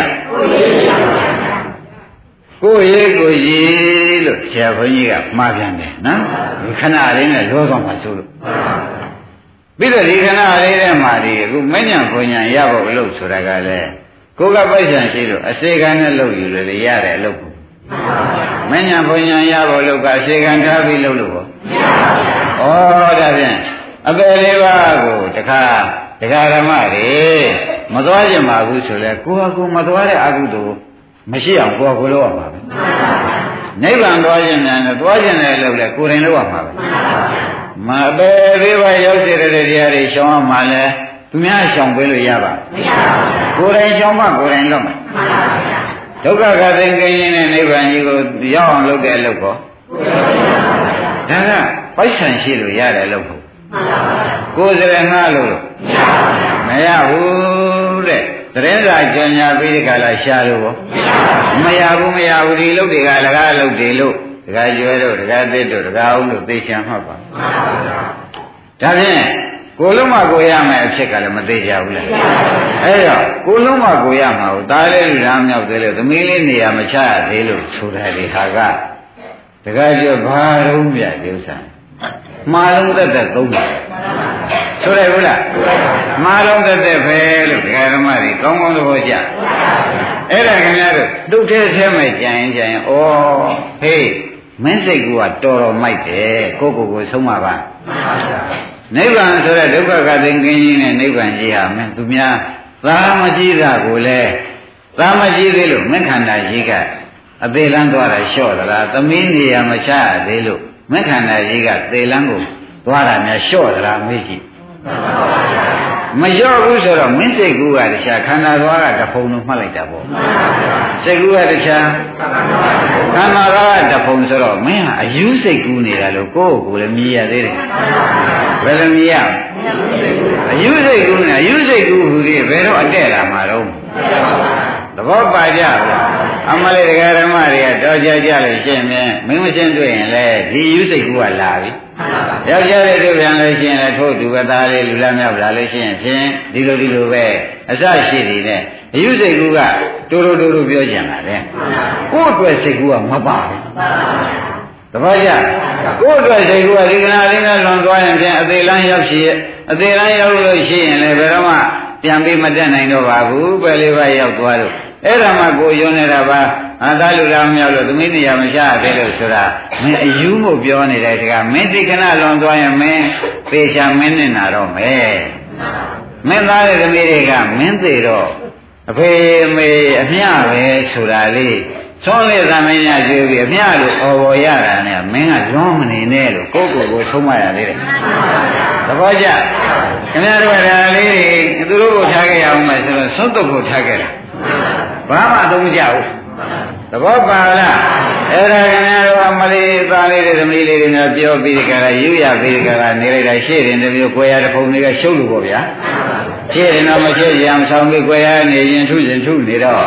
ကိုယ်ရေးကိုရေးလို့ဆရာဘုန်းကြီးကမှားပြန်တယ်နော်ဒီခဏလေးနဲ့လောကောင်းမှဆိုလို့ ပြီးတော့ဒီခဏလေးထဲမှာဒီအခုမညံဘုံညာရဖို့အလုပ်ဆိုတာကလည်းကိုယ်ကပိုက်ဆံရှိလို့အစေခံနဲ့လုပ်ယူလို့ရတဲ့အလုပ်ကိုမညံဘုံညာရဖို့လုပ်ကအစေခံထားပြီးလုပ်လို့ပေါ့ဩဒါဖြင့်အပယ်လေးပါးကိုတခါဒကာဓမ္မတွေမသွားကြပါဘူးဆိုလဲကိုယ်ဟာကိုယ်မသွားတဲ့အကုသိုလ်မရှိအောင်ကိုယ်ကိုယ်လုပ်ရမှာပဲ နိဗ္ဗာန်သွားခြင်းများနဲ့သွားခြင်းနဲ့လို့လေကိုယ်တိုင်လုပ်ရမှာပဲမအပေသေးပါရောက်စေတဲ့တရားတွေရှောင်းမှလည်းသူများရှောင်ပေးလို့ရပါမရပါဘူးကိုယ်တိုင်ရှောင်မှကိုယ်တိုင်လုပ်မယ်မှန်ပါဗျာဒုက္ခကသိင်ကိန်းနဲ့နိဗ္ဗာန်ကြီးကိုရောက်အောင်လုပ်တဲ့အလုပ်ကောဒါကပိုက်ဆံရှိလို့ရတယ်လို့ဟုတ်ကိုယ်စရငှလို့မရဘူးတဲ့သတ င်းစာကြော်ညာပြီးဒီကလာရှာလို့မရဘူးမရဘူးဒီလုပ်တွေကလကားလုပ်တွေလို့ဒကာကျွဲတို့ဒကာသစ်တို့ဒကာအောင်တို့သိချင်မှတ်ပါဒါဖြင့်ကိုလုံးမကိုရမယ်အဖြစ်ကလည်းမသေးကြဘူးလားအဲ့တော့ကိုလုံးမကိုရမှာကိုသားလေးလူသားမြောက်သေးလို့သမီးလေးနေရာမချရသေးလို့ဆိုတာဒီဟာကတကယ်ကျော်ဘာလုံးပြဒီဥစ္စာမှားလုံးသက်သက်သုံးတယ် ဆိုရဘူးလားမှားလုံးသက်သက်ပဲလို့ဒကာဓမ္မတွေကောင်းကောင်းသဘောကျအဲ့ဒါခင်ဗျားတို့တုတ်သေးဆဲမဲ့ကြံရင်ကြံရင်ဩဟေးမင်းစိတ်ကတော်တော်မိုက်တယ်ကိုကိုကိုဆုံးပါပါနိဗ္ဗာန်ဆိုတဲ့ဒုက္ခကသိင်ကင်းကြီးနဲ့နိဗ္ဗာန်ကြီးဟာမင်းသူများသာမကြည့်တာကိုလည်းသာမကြည့်သေးလို့မင်းခန္ဓာကြီးကအသေးလန်းသွားတာလျှော့သလားသမီးနေရာမချရသေးလို့မင်းခန္ဓာကြီးကသေလန်းကို သွားတာများလျှော့သလားမေးကြည့်မလျော့ဘူးဆိုတော့မင်းစိတ်ကူးကတခြားခန္ဓာသွားကတဖုံလို့မှတ်လိုက်တာပေါ့စိတ်ကူးကတခြားခန္ဓာသွားကတဖုံဆိုတော့မင်းဟာအယူစိတ်ကူးနေတာလို့ကိုယ့်ကိုယ်လည်းမြည်ရသေးတယ်ဘယ်လိုမြည်ရအယူစိတ်ကူးနေအယူစိတ်ကူးဟူသေးဘယ်တော့အတဲ့လာမှာတော့သဘောပါကြလား အမလေးတရားဓမ္မတွေကတော်ကြကြလို့ရှင်းမြင်မင်းမရှင်းတွေ့ရင်လေဒီယူစိတ်ကူကလာပြီယောက်ျားလေးတို့ပြန်လို့ရှင်းလဲထို့သူပဲသားလေးလူလားမြောက်လာလို့ရှင်းဖြင့်ဒီလိုဒီလိုပဲအစရှိနေတယ်အယူစိတ်ကူကတူတူတူတူပြောကြတာလေကိုယ့်အတွက်စိတ်ကူကမပါဘူးတပည့်ကြကိုယ့်အတွက်စိတ်ကူကဒီကနာလေးနဲ့လွန်သွားရင်ဖြင့်အသေးလန်းရောက်ရှိရဲ့အသေးလန်းရောက်လို့ရှိရင်လည်းဘယ်တော့မှပြန်ပြီးမတက်နိုင်တော့ပါဘူးပဲလေးပါရောက်သွားလို့ အဲ့ဒါမှကိုယွန်းနေတာပါအာသာလူလာမြောက်လို့သမီးနေရာမချသေးလို့ဆိုတာမင်းအယူမို့ပြောနေတယ်တကမင်းတိခဏလွန်သွားရင်မင်းပေချာမင်းနဲ့နာတော့မယ်မင်းသားရဲ့သမီးတွေကမင်းသေးတော့အဖေမေအမျှပဲဆိုတာလေးသွန်လေသမင်းရကျွေးပြီးအမျှလို့អော်ပေါ်ရတာနဲ့မင်းကလွန်မနေနဲ့လို့ကိုယ့်ကိုယ်ကိုဆုံးမရသေးတယ်သဘောကျခင်ဗျားတို့ကဒါလေးတွေသူတို့ကိုထားခဲ့ရအောင်မယ်ဆိုတော့သုံးတုပ်ကိုထားခဲ့တာ ဘာမှအသုံးမကျဘူးသဘောပါလားအဲ့ဒါခင်ဗျားတို့အမလေးသားလေးတွေသမီးလေးတွေနဲ့ပြောပြီးကြတာယူရပြီးကြတာနေလိုက်တာရှေ့ရင်တမျိုးကိုရတဲ့ပုံတွေကရှုပ်လို့ပေါ့ဗျာရှေ့ရင်တော့မရှေ့ရအောင်ဆောင်ပြီးကိုရနေရင်ထုရင်ထုနေတော့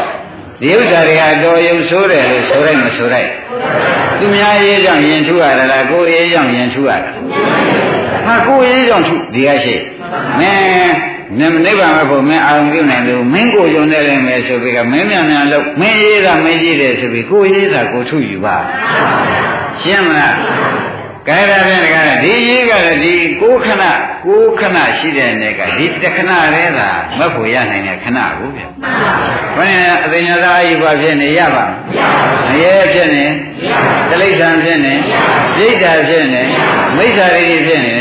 ဒီဥစ္စာတွေဟာတော်ရုံဆိုးတယ်လို့ဆိုလိုက်မဆိုလိုက်သူများရေးကြောင့်ရင်ထုရတာလားကိုယ်ရေးကြောင့်ရင်ထုရတာဟာကိုယ်ရေးကြောင့်ထုဒီကရှိမင်း နိဗ္ဗာန်မဖို့မင်းအာရုံပြုနိုင်လို့မင်းကိုယုံနေလိမ့်မယ်ဆိုပြီးကမင်းမြန်မြန်လို့မင်းရေးတာမင်းကြည့်တယ်ဆိုပြီးကိုရေးတာကိုထုယူပါရှင်းမလား ကဲဒါဖြင့်ကဒီရေးကလည်းဒီကိုခဏကိုခဏရှိတဲ့နေ့ကဒီတခဏလေးသာမဖို့ရနိုင်တဲ့ခဏကိုဗျဘယ်နဲ့အသိဉာဏ်သာအယူပါဖြစ်နေရပါမရဲဖြစ်နေတိဋ္ဌံဖြစ်နေပြိတ္တာဖြစ်နေမိစ္ဆာရိဖြစ်နေ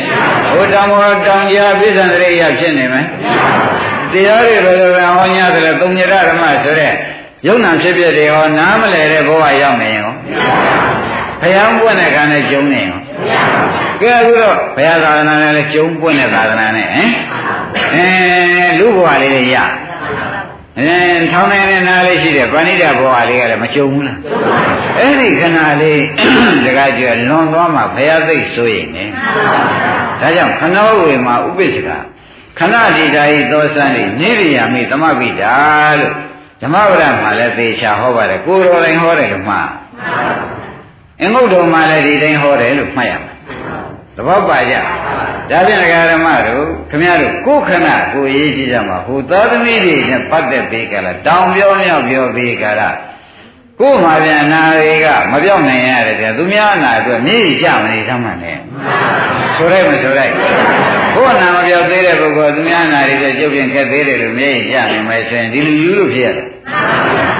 ဟိုတောင်ပေါ်တောင်ကြားပြစ္ဆန္တရိယဖြစ်နေမယ်တရားတွေဘယ်လိုလဲဟောညာတယ်သုံးညရဓမ္မဆိုတဲ့ယုံနာဖြစ်ဖြစ်တွေဟောနားမလဲတဲ့ဘဝရောက်နေရောဘု ရားပွင့်တဲ့ခါနဲ့ကျုံနေရောကဲအခုတော့ဘုရားသာသနာနဲ့လည်းကျုံပွင့်တဲ့သာသနာနဲ့ဟင်အဲလူဘဝလေးတွေရအဲထောင်းနေတဲ့နားလေးရှိတယ်ပဏိတဘဝလေးကလည်းမကျုံဘူးလားအဲ့ဒီခဏလေးတကားကျွလွန်သွားမှဘုရားသိဆိုရင်ねဒါကြောင့်ခဏဝေမှာဥပိ္ပခခဏတိတာဤသောစံဤနိရိယာမိသမပိတာလို့ဓမ္မဝရမှာလည်းသေချာဟောပါတယ်ကိုယ်တော်တိုင်ဟောတယ်လို့မှား အင်္ဂုတ္တမှာလည်းဒီတိုင်းဟောတယ်လို့မှတ်ရမယ်သဘောပါကြဒါဖြင့်ဒကာရမတို့ခမရတို့ကိုယ်ခဏကိုရေးကြည့်ကြမှာဟိုသာသမီတွေနဲ့ပတ်သက်ပြီးကြလားတောင်ပြောမြောက်ပြောပြီးကြလား ကိုယ်မှာပြန်နာတွေကမပြောင်းနိုင်ရတယ်တဲ့သူများနာအတွက်မြည်ကြမနေသမှန်နဲ့ဆိုလိုက်မဆိုလိုက်ကိုယ်နာမပြောသေးတဲ့ပုဂ္ဂိုလ်သူများနာတွေကျုပ်ပြင်ခက်သေးတယ်လို့မြည်ကြနေမယ်ဆိုရင်ဒီလူယူလို့ဖြစ်ရတယ်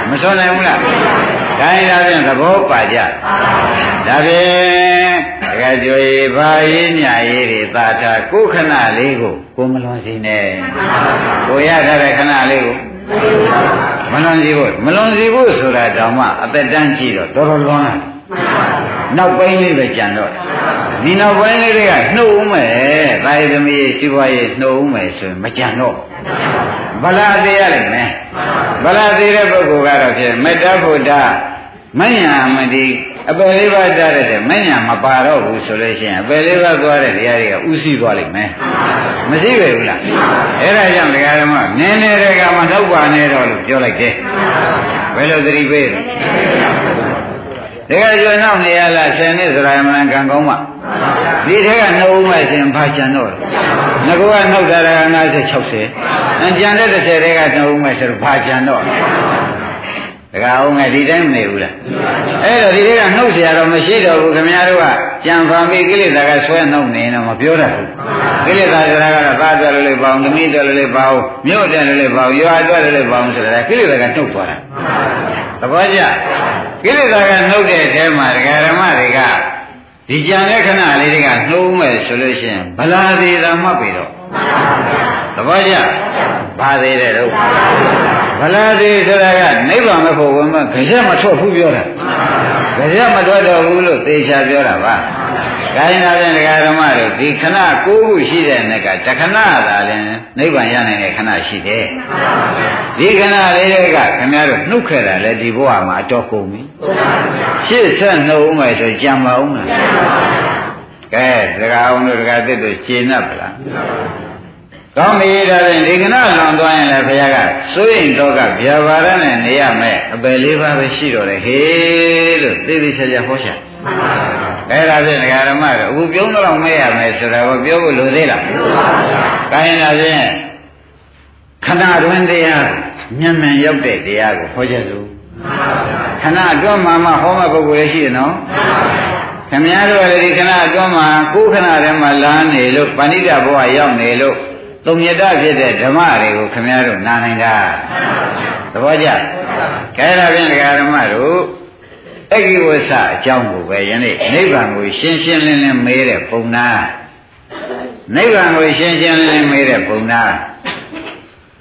မစွန်နိုင်ဘူးလားဒါရင်ဒါဖြင့်သဘောပါကြဒါဖြင့်တကယ်ကြွေဘာရေးမြရေးတွေသာတာကိုခဏလေးကိုကိုမလွန်စီနဲ့ကိုရထားတဲ့ခဏလေးကို မလွန်စီဖို့မလွန်စီဖို့ဆိုတာတောင်မှအသက်တန်းကြည့်တော့တော်တော်လွန်လာနောက်ပိုင်းလေးပဲကြံတော့ဒီနောက်ပိုင်းလေးတွေကနှုတ်ဦးမယ်တာယသမီးစီးပွားရေးနှုတ်ဦးမယ်ဆိုရင်မကြံတော့ဗလာသေးရလိမ့်မယ်ဗလာသေးတဲ့ပုဂ္ဂိုလ်ကတော့ဖြင့်မေတ္တာဘုဒ္ဓမညာမတိ အပယ်လေးပါးတတ်တဲ့မညာမပါတော့ဘူးဆိုလို့ရှိရင်အပယ်လေးပါးသွားတဲ့တရားတွေကဥသိသွားလိမ့်မယ်မရှိပဲဘူးလားအဲ့ဒါကြောင့်တရားဓမ္မနည်းနည်းတွေကမတော့ပါနဲ့တော့လို့ပြောလိုက်တယ်ဘယ်လိုသတိပေးလဲတကယ်ကျွမ်းတော့နေရလားဆယ်နှစ်ဆိုတာအမှန်ကန်ကောင်းမှဒီထက်ကနှုတ်ဦးမဲ့ရှင်ဘာချန်တော့ငါကနှုတ်တာက50 60အကြံတဲ့30တွေကနှုတ်ဦးမဲ့ဆိုတော့ဘာချန်တော့ တကအောင်ငယ်ဒီတိုင်းမနေဘူးလားအဲ့တော့ဒီတွေကနှုတ်เสียတော့မရှိတော့ဘူးခင်ဗျားတို့ကကြံဖန်ပြီးကိလေသာကဆွဲနှုတ်နေတော့မပြောတတ်ဘူးကိလေသာဆိုတာကတော့သားတယ်လို့လေးပေါအောင်သမီးတယ်လို့လေးပေါအောင်မြို့တယ်လို့လေးပေါအောင်ရွာတယ်လို့လေးပေါအောင်ဆိုတာကိလေသာကနှုတ်သွားတာသဘောကျကိလေသာကနှုတ်တဲ့အထဲမှာဒကာဓမ္မတွေကဒီကြံတဲ့ခဏလေးတွေကနှုံးမဲ့ဆိုလို့ရှိရင်ဗလာသေးတာမှတ်ပြီတော့သဘောကျဘာသေးတဲ့တော့ ဗလာသေးဆိုတာကနိဗ္ဗာန်မဖို့ဝင်မကြက်မထွက်ဘူးပြောတာကြက်မထွက်တော့ဘူးလို့သေချာပြောတာပါခိုင်းတာဖြင့်ဒကာဓမ္မတို့ဒီခဏကိုးခုရှိတဲ့နေ့ကတခဏသာလဲနိဗ္ဗာန်ရနိုင်တဲ့ခဏရှိတယ်ဒီခဏလေးတွေကခင်ဗျားတို့နှုတ်ခဲ့တာလဲဒီဘဝမှာအတော်ကုန်ပြီရှေ့ဆက်နှုတ်ဦးမယ်ဆိုကြံပါဦးလားကဲဒကာအောင်တို့ဒကာသစ်တို့ရှင်း납ဗလား ကောင်းပြီဒါဖြင့်ဒီကနလွန်သွားရင်လည်းဘုရားကစိုးရင်တော့ကဗျာပါရနဲ့နေရမယ်အပယ်လေးပါးပဲရှိတော့တယ်ဟေးလို့သိသိချာချာဟောချာအဲ့ဒါဖြင့်ဒကာဓမ္မတို့အခုပြုံးတော့မဲရမယ်ဆိုတာကိုပြောဖို့လိုသေးလားကိုင်းဒါဖြင့်ခဏတွင်တရားမြန်မြန်ရောက်တဲ့တရားကိုဟောချက်စို့ခဏအတွင်းမှာမှဟောမဲ့ပုဂ္ဂိုလ်ရှိတယ်နော်ခင်ဗျားတို့လည်းဒီခဏအတွင်းမှာကိုယ်ခဏတည်းမှာလာနေလို့ပဏိတဘဝရောက်နေလို့ သုံးရတဖြစ်တဲ့ဓမ္မတွေကိုခင်ဗျားတို့နာနိုင်တာသဘောကျခဲဒါဖြင့်ဒကာဓမ္မတို့အဂိဝဆအကြောင်းကိုပဲယနေ့နိဗ္ဗာန်ကိုရှင်းရှင်းလင်းလင်းမေးတဲ့ပုံနာနိဗ္ဗာန်ကိုရှင်းရှင်းလင်းလင်းမေးတဲ့ပုံနာ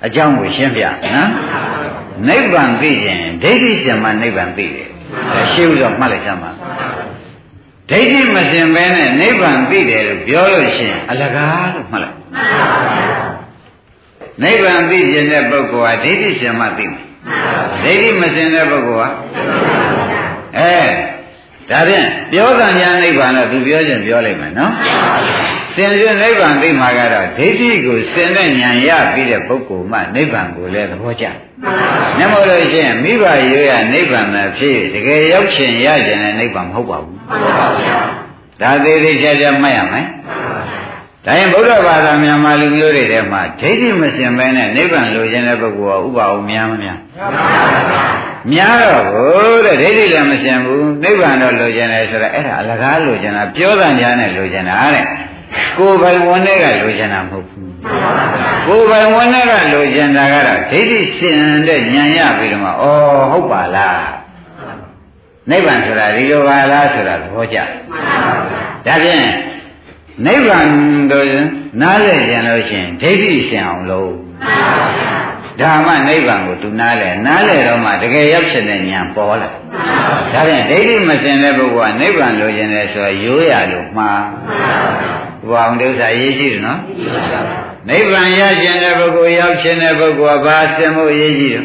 အကြောင်းကိုရှင်းပြနော်နိဗ္ဗာန်သိရင်ဒိဋ္ဌိရှင်မှနိဗ္ဗာန်သိတယ်ရှင်းဥစွာမှတ်လိုက်စမ်းပါဒိဋ္ဌိမစင်ပဲနဲ့နိဗ္ဗာန်သိတယ်လို့ပြောလို့ရှိရင်အလကားလို့မှတ်လိုက်နိ ဗ္ဗာန်သိခြင်းတဲ့ပုဂ္ဂိုလ်ဟာဒိဋ္ဌိရှင်မှသိမယ်ဒိဋ္ဌိမစင်တဲ့ပုဂ္ဂိုလ်ဟာအဲဒါဖြင့်ပြောကံညာနိဗ္ဗာန်တော့သူပြောခြင်းပြောလိုက်မယ်နော်စင်စစ်နိဗ္ဗာန်သိမှာကတော့ဒိဋ္ဌိကိုစင်တဲ့ဉာဏ်ရပြီးတဲ့ပုဂ္ဂိုလ်မှနိဗ္ဗာန်ကိုလည်းသဘောကျ။မျက်မှောက်လို့ရှိရင်မိဘရိုးရနိဗ္ဗာန်မှာဖြစ်တကယ်ရောက်ချင်ရကျင်တဲ့နိဗ္ဗာန်မဟုတ်ပါဘူး။ဒါသေးသေးချာချာမှတ်ရမယ်။ ဒါရင်ဗုဒ္ဓဘာသာမြန်မာလူမျိုးတွေထဲမှာဒိဋ္ဌိမစင်ပဲနဲ့နိဗ္ဗာန်လိုချင်တဲ့ပုဂ္ဂိုလ်ကဥပအောင်များမများ။များတော့ဘုတဲ့ဒိဋ္ဌိလည်းမစင်ဘူးနိဗ္ဗာန်တော့လိုချင်တယ်ဆိုတော့အဲ့ဒါအလကားလိုချင်တာပြောတဲ့ညာနဲ့လိုချင်တာတဲ့။ကိုယ်ပိုင်ဝန်နဲ့ကလိုချင်တာမဟုတ်ဘူးကိုယ်ပိုင်ဝန်နဲ့ကလိုချင်တာကတော့ဒိဋ္ဌိရှင်တဲ့ဉာဏ်ရပြီးတော့မှဩဟုတ်ပါလားနိဗ္ဗာန်ဆိုတာဒီလိုပါလားဆိုတာသဘောကျဒါဖြင့် နိဗ္ဗာန်တို့နားလည်ကြလို့ရှိရင်ဒိဋ္ဌိရှင်အောင်လို့ဒါမှနိဗ္ဗာန်ကိုသူနားလဲနားလဲတော့မှတကယ်ရောက်ဖြစ်တဲ့ဉာဏ်ပေါ်လာဒါဖြင့်ဒိဋ္ဌိမစင်တဲ့ပုဂ္ဂိုလ်ကနိဗ္ဗာန်လိုချင်တယ်ဆိုတော့ရိုးရလို့မှားဘုရားအောင်ဒုစရရေးကြည့်တယ်နော်နိဗ္ဗာန်ရခြင်းတဲ့ပုဂ္ဂိုလ်ရောက်ခြင်းတဲ့ပုဂ္ဂိုလ်ကဘာစင်ဖို့ရေးကြည့်တယ်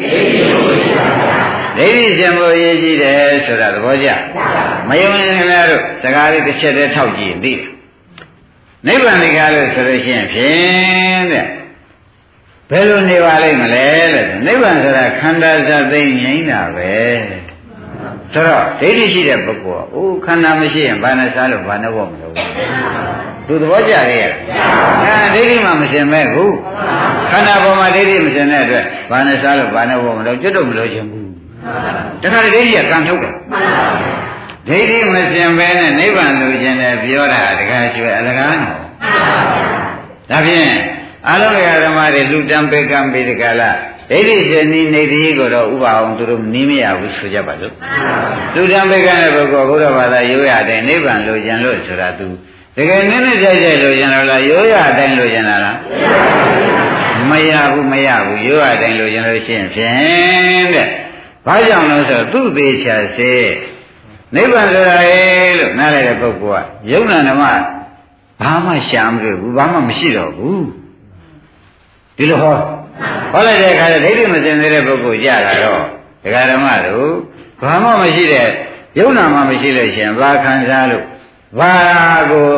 ဒိဋ္ဌိစင်ဖို့ရေးကြည့်တယ်ဆိုတာသဘောကျမယုံရင်ခင်ဗျားတို့စကားလေးတစ်ချက်တည်းထောက်ကြည့်ရင်သိတယ် နိဗ္ဗာန်ဒီကားလို့ဆိုလို့ရှိရင်ဖြင့်တဲ့ဘယ်လိုနေပါလိမ့်မလဲတဲ့နိဗ္ဗာန်ဆိုတာခန္ဓာဇာသိငြိမ်းတာပဲဆိုတော့ဒိဋ္ဌိရှိတဲ့ပုဂ္ဂိုလ်ကအိုးခန္ဓာမရှိရင်ဘာနဲ့စားလို့ဘာနဲ့ဖို့မလို့သူသဘောကျရဲ့အဲဒိဋ္ဌိမှမစင်မဲ့ဘူးခန္ဓာပေါ်မှာဒိဋ္ဌိမစင်တဲ့အတွက်ဘာနဲ့စားလို့ဘာနဲ့ဖို့မလို့ကျွတ်တော့မလို့ခြင်းဘူးတခါဒိဋ္ဌိကကံထုတ်တယ် ဒိဋ္ဌိမစင်ပဲနဲ့နိဗ္ဗာန်လိုချင်တယ်ပြောတာတခါကျွဲအလကားနော်ဒါဖြင့်အလုံးစုံဓမ္မတွေလူတံပေကံပေတကလာဒိဋ္ဌိရှင်ဤနေတိကိုတော့ဥပအောင်သူတို့နီးမရဘူးဆိုကြပါလို့လူတံပေကံတဲ့ပုဂ္ဂိုလ်ဘုရားဘာသာရိုးရတဲ့နိဗ္ဗာန်လိုချင်လို့ဆိုတာသူတကယ်နည်းနည်းကြိုက်ကြိုက်လိုချင်တော့လားရိုးရအတိုင်းလိုချင်တာလားမရဘူးမရဘူးရိုးရအတိုင်းလိုချင်လို့ရှိရင်ဖြင့်တဲ့ဘာကြောင့်လဲဆိုတော့သူ့သေးချာစေ နိဗ္ဗာန်ဆိုတာလေလို့နားလည်တဲ့ပုဂ္ဂိုလ်ကယုံနာဓမ္မဘာမှရှာမတွေ့ဘူးဘာမှမရှိတော့ဘူးဒီလိုဟောဟောလိုက်တဲ့အခါကျဒိဋ္ဌိမစင်သေးတဲ့ပုဂ္ဂိုလ်ကြတာတော့ဒကာဓမ္မတို့ဘာမှမရှိတဲ့ယုံနာမှမရှိလို့ရှင်ဘာခံစားလို့ဘာကို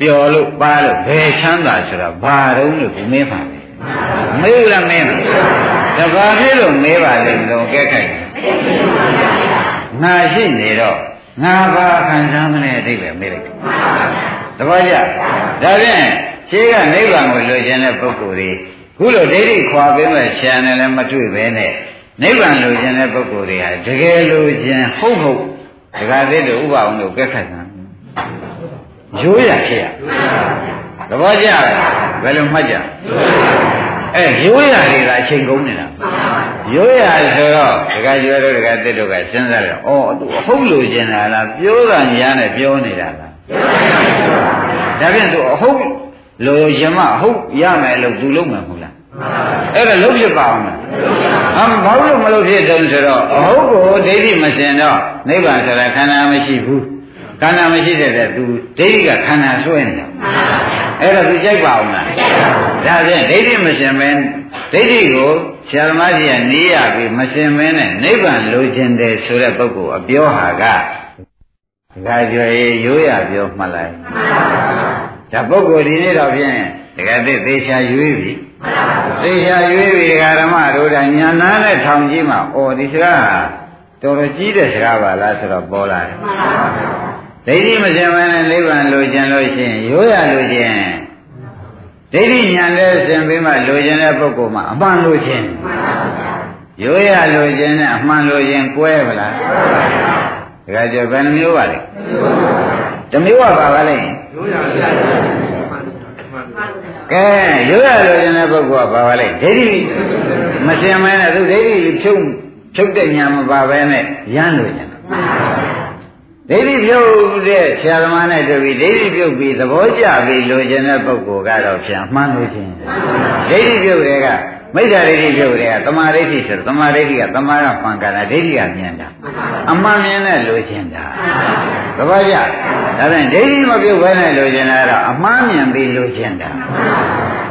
ပျော်လို့ပါလို့ဘယ်ချမ်းသာဆိုတာဘာတုံးလို့ဒီမင်းပါလေမေးလားမင်းတဘာဖြစ်လို့မေးပါလိမ့်မလို့ကဲခိုက်ငါရှိနေတော့ ငါဘာခံစားမလဲအတိတ်ပဲမေးလိုက်တပည့်ကြဒါဖြင့်ရှင်းကနိဗ္ဗာန်ကိုလိုချင်တဲ့ပုဂ္ဂိုလ်တွေခုလိုဒိဋ္ဌိခွာပေးမဲ့ဆရာနဲ့လည်းမတွေ့ပဲနဲ့နိဗ္ဗာန်လိုချင်တဲ့ပုဂ္ဂိုလ်တွေဟာတကယ်လိုချင်ဟုတ်ဟုတ်ဒကာသေးတို့ဥပအောင်တို့ကဲခိုက်တာရိုးရဖြစ်ရသဘောကျဘယ်လိုမှတ်ကြ အဲရိုးရတွေကအချိန်ကုန်နေတာရိုးရဆိုတော့ဒကာကျွဲတို့ဒကာသစ်တို့ကစဉ်းစားတယ်ဩသူအဟုတ်လို့ကျင်တာလားပြောတာညာနဲ့ပြောနေတာလားဒါဖြင့်သူအဟုတ်လို့ယမအဟုတ်ရမယ်လို့သူလုံးမှာမဟုတ်လားအဲ့ဒါလုံးဖြစ်ပါအောင်လားအမဘာလို့မလို့ဖြစ်တုံးဆိုတော့အဟုတ်ကိုဒိဋ္ဌိမစင်တော့နိဗ္ဗာန်ဆိုတာခန္ဓာမရှိဘူးခန္ဓာမရှိတဲ့တဲ့သူဒိဋ္ဌိကခန္ဓာဆွဲနေတာ အဲ့တော့သူကြိုက်ပါအောင်လားဒါဖြင့်ဒိဋ္ဌိမစင်မဲဒိဋ္ဌိကိုဆရာသမားကြီးကနေရပြီးမစင်မဲနဲ့နိဗ္ဗာန်လိုချင်တယ်ဆိုတဲ့ပုဂ္ဂိုလ်အပြောဟာကဒါကြွယ်ရိုးရပြောမှတ်လိုက်ဒါပုဂ္ဂိုလ်ဒီနေ့တော့ဖြင့်တကယ်သိသေချာရွေးပြီသေချာရွေးပြီဒကာဓမ္မတို့ကညာနာနဲ့ထောင်ကြီးမှာအော်ဒီစကားဟာတော်တော်ကြီးတဲ့စကားပါလားဆိုတော့ပေါ်လာတယ် ဒိဋ္ဌိမစင်မနဲ့နိဗ္ဗာန်လိုချင်လို့ရှိရင်ရိုးရလိုချင်ဒိဋ္ဌိညာနဲ့စင်ပြီးမှလိုချင်တဲ့ပုဂ္ဂိုလ်မှာအမှန်လိုချင်ရိုးရလိုချင်နဲ့အမှန်လိုချင်ကွဲဗလားဒကာကျော်ဘယ်နှမျိုးပါလဲတစ်မျိုးပါပါလဲရိုးရကဲရိုးရလိုချင်တဲ့ပုဂ္ဂိုလ်ကပါပါလဲဒိဋ္ဌိမစင်မဲနဲ့သူဒိဋ္ဌိဖြုတ်ဖြုတ်တဲ့ညာမပါပဲနဲ့ရမ်းလို့ညာ ဒိဋ္ဌိပြုတ်တဲ့ဆရာသမားနဲ့တွေ့ပြီးဒိဋ္ဌိပြုတ်ပြီးသဘောကျပြီးလိုချင်တဲ့ပုဂ္ဂိုလ်ကတော့ပြန်မှန်းလို့ချင်းဒိဋ္ဌိပြုတ်တဲ့ကမိစ္ဆာဒိဋ္ဌိပြုတ်တဲ့ကသမာဓိဋ္ဌိဆိုသမာဓိဋ္ဌိကသမာကပံကတာဒိဋ္ဌိကမြင်တာအမှန်မြင်တဲ့လိုချင်တာသဘောကျဒါဖြင့်ဒိဋ္ဌိမပြုတ်ဘဲနဲ့လိုချင်တာကတော့အမှန်မြင်ပြီးလိုချင်တာ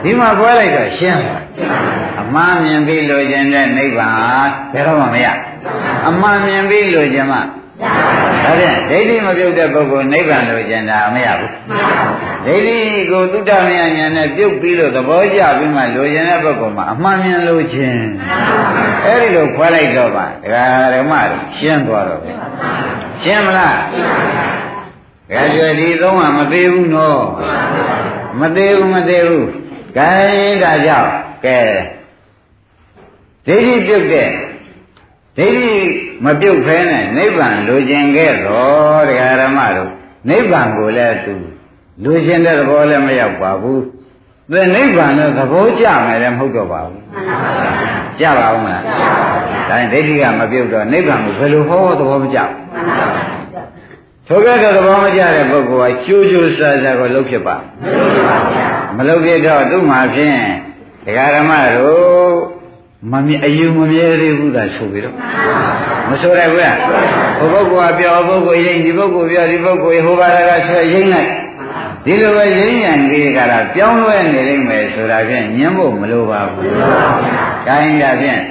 ဒီမှာခွဲလိုက်တော့ရှင်းပါအမှန်မြင်ပြီးလိုချင်တဲ့နိဗ္ဗာန်ဘယ်တော့မှမရအမှန်မြင်ပြီးလိုချင်မှ ဒါဖြင့်ဒိဋ္ဌိမပြုတ်တဲ့ပုဂ္ဂိုလ်နိဗ္ဗာန်လိုချင်တာမရဘူးဒိဋ္ဌိကိုသုတ္တမယဉာဏ်နဲ့ပြုတ်ပြီးလို့သဘောကျပြီးမှလိုချင်တဲ့ပုဂ္ဂိုလ်မှာအမှန်မြင်လိုချင်အဲ့ဒီလိုခွဲလိုက်တော့ပါဒကာဓမ္မတွေရှင်းသွားတော့ရှင်းမလားကဲကြွယ်ဒီသုံးကမသေးဘူးနော်မသေးဘူးမသေးဘူးကဲဒါကြောင့်ကဲဒိဋ္ဌိပြုတ်တဲ့ ဒိဋ္ဌိမပြုတ်ဖဲနဲ့နိဗ္ဗာန်လိုချင်ခဲ့တော့တရားဓမ္မတို့နိဗ္ဗာန်ကိုလည်းသူလိုချင်တဲ့သဘောလည်းမရောက်ပါဘူး။သင်နိဗ္ဗာန်လည်းသဘောကျမယ်လည်းမဟုတ်တော့ပါဘူး။ကြပါဦးမလား။ဒါရင်ဒိဋ္ဌိကမပြုတ်တော့နိဗ္ဗာန်ကိုဘယ်လိုဟောသဘောမကျဘူး။ထိုကဲ့သို့သဘောမကျတဲ့ပုဂ္ဂိုလ်ကကျိုးကျိုးဆာဆာကိုလှုပ်ဖြစ်ပါမလှုပ်ဖြစ်တော့သူ့မှာဖြင့်ဒကာဓမ္မတို့ မမြအယူမမြဲသေးဘူးလားဆိုပြီးတော့မဆိုရဘူးလားဟိုပုဂ္ဂိုလ်ကပြောပုဂ္ဂိုလ်ရင်ဒီပုဂ္ဂိုလ်ပြောဒီပုဂ္ဂိုလ်ဟိုဘာသာကဆွဲရိမ့်လိုက်ဒီလိုပဲရိမ့်ရံကြီးကလာပြောင်းလဲနေလိမ့်မယ်ဆိုတာဖြင့်ညှင်းဖို့မလိုပါဘူး။ဒါရင်ဒါဖြင့်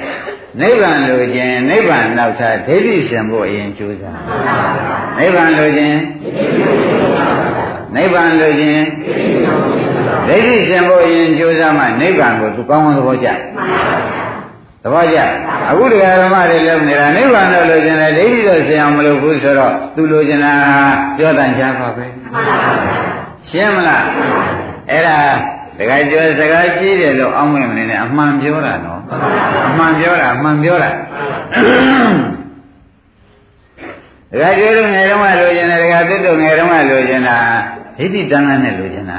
နိဗ္ဗာန်လိုခြင်းနိဗ္ဗာန်နောက်သားဒိဋ္ဌိရှင်ဖို့အရင်ကြိုးစား။နိဗ္ဗာန်လိုခြင်းနိဗ္ဗာန်လိုခြင်းဒိဋ္ဌိရှင်ဖို့အရင်ကြိုးစားမှနိဗ္ဗာန်ကိုသူကောင်းကောင်းသဘောကျ။ သဘောကျအခုတရားဓမ္မတွေလုံးနေတာနိဗ္ဗာန်တော့လိုချင်တယ်ဒိဋ္ဌိတော့ဆင်အောင်မလုပ်ဘူးဆိုတော့သူလိုချင်တာပြောတန်ချပါပဲရှင်းမလားအဲ့ဒါတခါကျော်စကားကြီးတယ်လို့အောင်းမဲ့မနေနဲ့အမှန်ပြောတာနော်အမှန်ပြောတာအမှန်ပြောတာတခါကျော်တို့ငယ်တုန်းကလိုချင်တယ်တခါသစ်တို့ငယ်တုန်းကလိုချင်တာဒိဋ္ဌိတန်ခါနဲ့လိုချင်တာ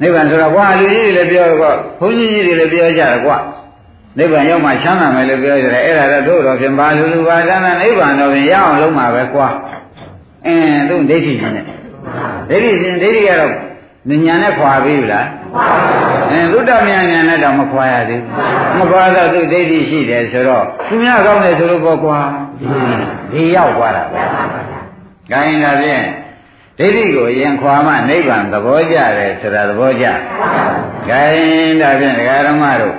နိဗ္ဗာန်ဆိုတော့ကွာလူကြီးတွေလည်းပြောတော့ဘုန်းကြီးကြီးတွေလည်းပြောကြတယ်ကွာ နိဗ္ဗာန်ရောက်မှချမ်းသာမယ်လို့ပြောကြတယ်အဲ့ဒါတော့တို့တော့ဖြင့်ဘာလူလူပါသနာနိဗ္ဗာန်တော့ဖြင့်ရအောင်လုံးမှာပဲကွာအင်းသူဒိဋ္ဌိရှင်နဲ့ဒိဋ္ဌိရှင်ဒိဋ္ဌိကတော့ညာနဲ့ခွာပြီလားအဲသုတ္တမြညာနဲ့တော့မခွာရသေးဘူးမခွာတော့သူဒိဋ္ဌိရှိတယ်ဆိုတော့သူများကောင်းတယ်ဆိုလို့ပေါ့ကွာဒီရောက်သွားတာပဲခိုင်းတာဖြင့်ဒိဋ္ဌိကိုရင်ခွာမှနိဗ္ဗာန်သဘောကျတယ်ဆိုတာသဘောကျခိုင်းတာဖြင့်ဒကာဓမ္မတို့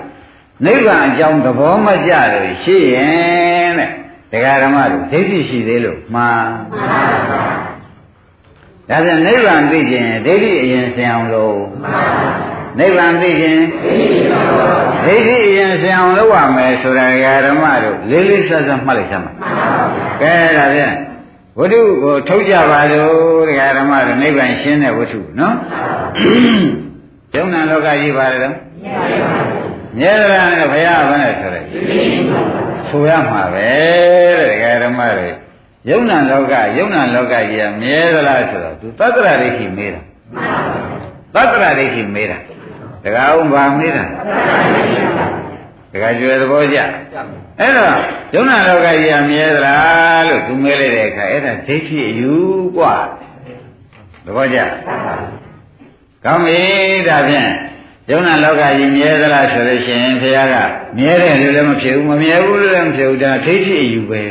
နိဗ္ဗာန်အကြောင်းသဘောမကျလို့ရှိရင်တဲ့ဒကာဓမ္မတို့ဒိဋ္ဌိရှိသေးလို့မှားဒါပြန်နိဗ္ဗာန်သိခြင်းဒိဋ္ဌိအရင်ဆင်အောင်လို့နိဗ္ဗာန်သိခြင်းဒိဋ္ဌိအရင်ဆင်အောင်လုပ်ရမယ်ဆိုတာဓမ္မတို့လေးလေးဆက်ဆက်မှတ်လိုက်သမှာကဲဒါပြန်ဝတ္ထုကိုထုတ်ကြပါလို့တရားဓမ္မတို့နိဗ္ဗာန်ရှင်းတဲ့ဝတ္ထုနော်ယုံနာလောကကြီးပါလေတော့ မြဲသလားနဲ့ဘုရားဘာနဲ့ဆိုရဲဆိုရမှာပဲတဲ့တရားဓမ္မတွေယုံနာလောကယုံနာလောကကြီးကမြဲသလားဆိုတော့သူသတ္တရဒိဋ္ဌိမေးတာသတ္တရဒိဋ္ဌိမေးတာတခါအောင်ဗာမေးတာတခါကျွယ်သဘောကျအဲ့တော့ယုံနာလောကကြီးကမြဲသလားလို့သူမေးလိုက်တဲ့အခါအဲ့ဒါဒိဋ္ဌိအယူกว่าသဘောကျကောင်းပြီဒါဖြင့် ယုံနာလောကကြီးမြဲသလားဆိုလို့ရှိရင်ဘုရားကမြဲတယ်လို့လည်းမဖြစ်ဘူးမမြဲဘူးလို့လည်းမဖြစ်ဘူးဒါဒိဋ္ဌိအယူပဲ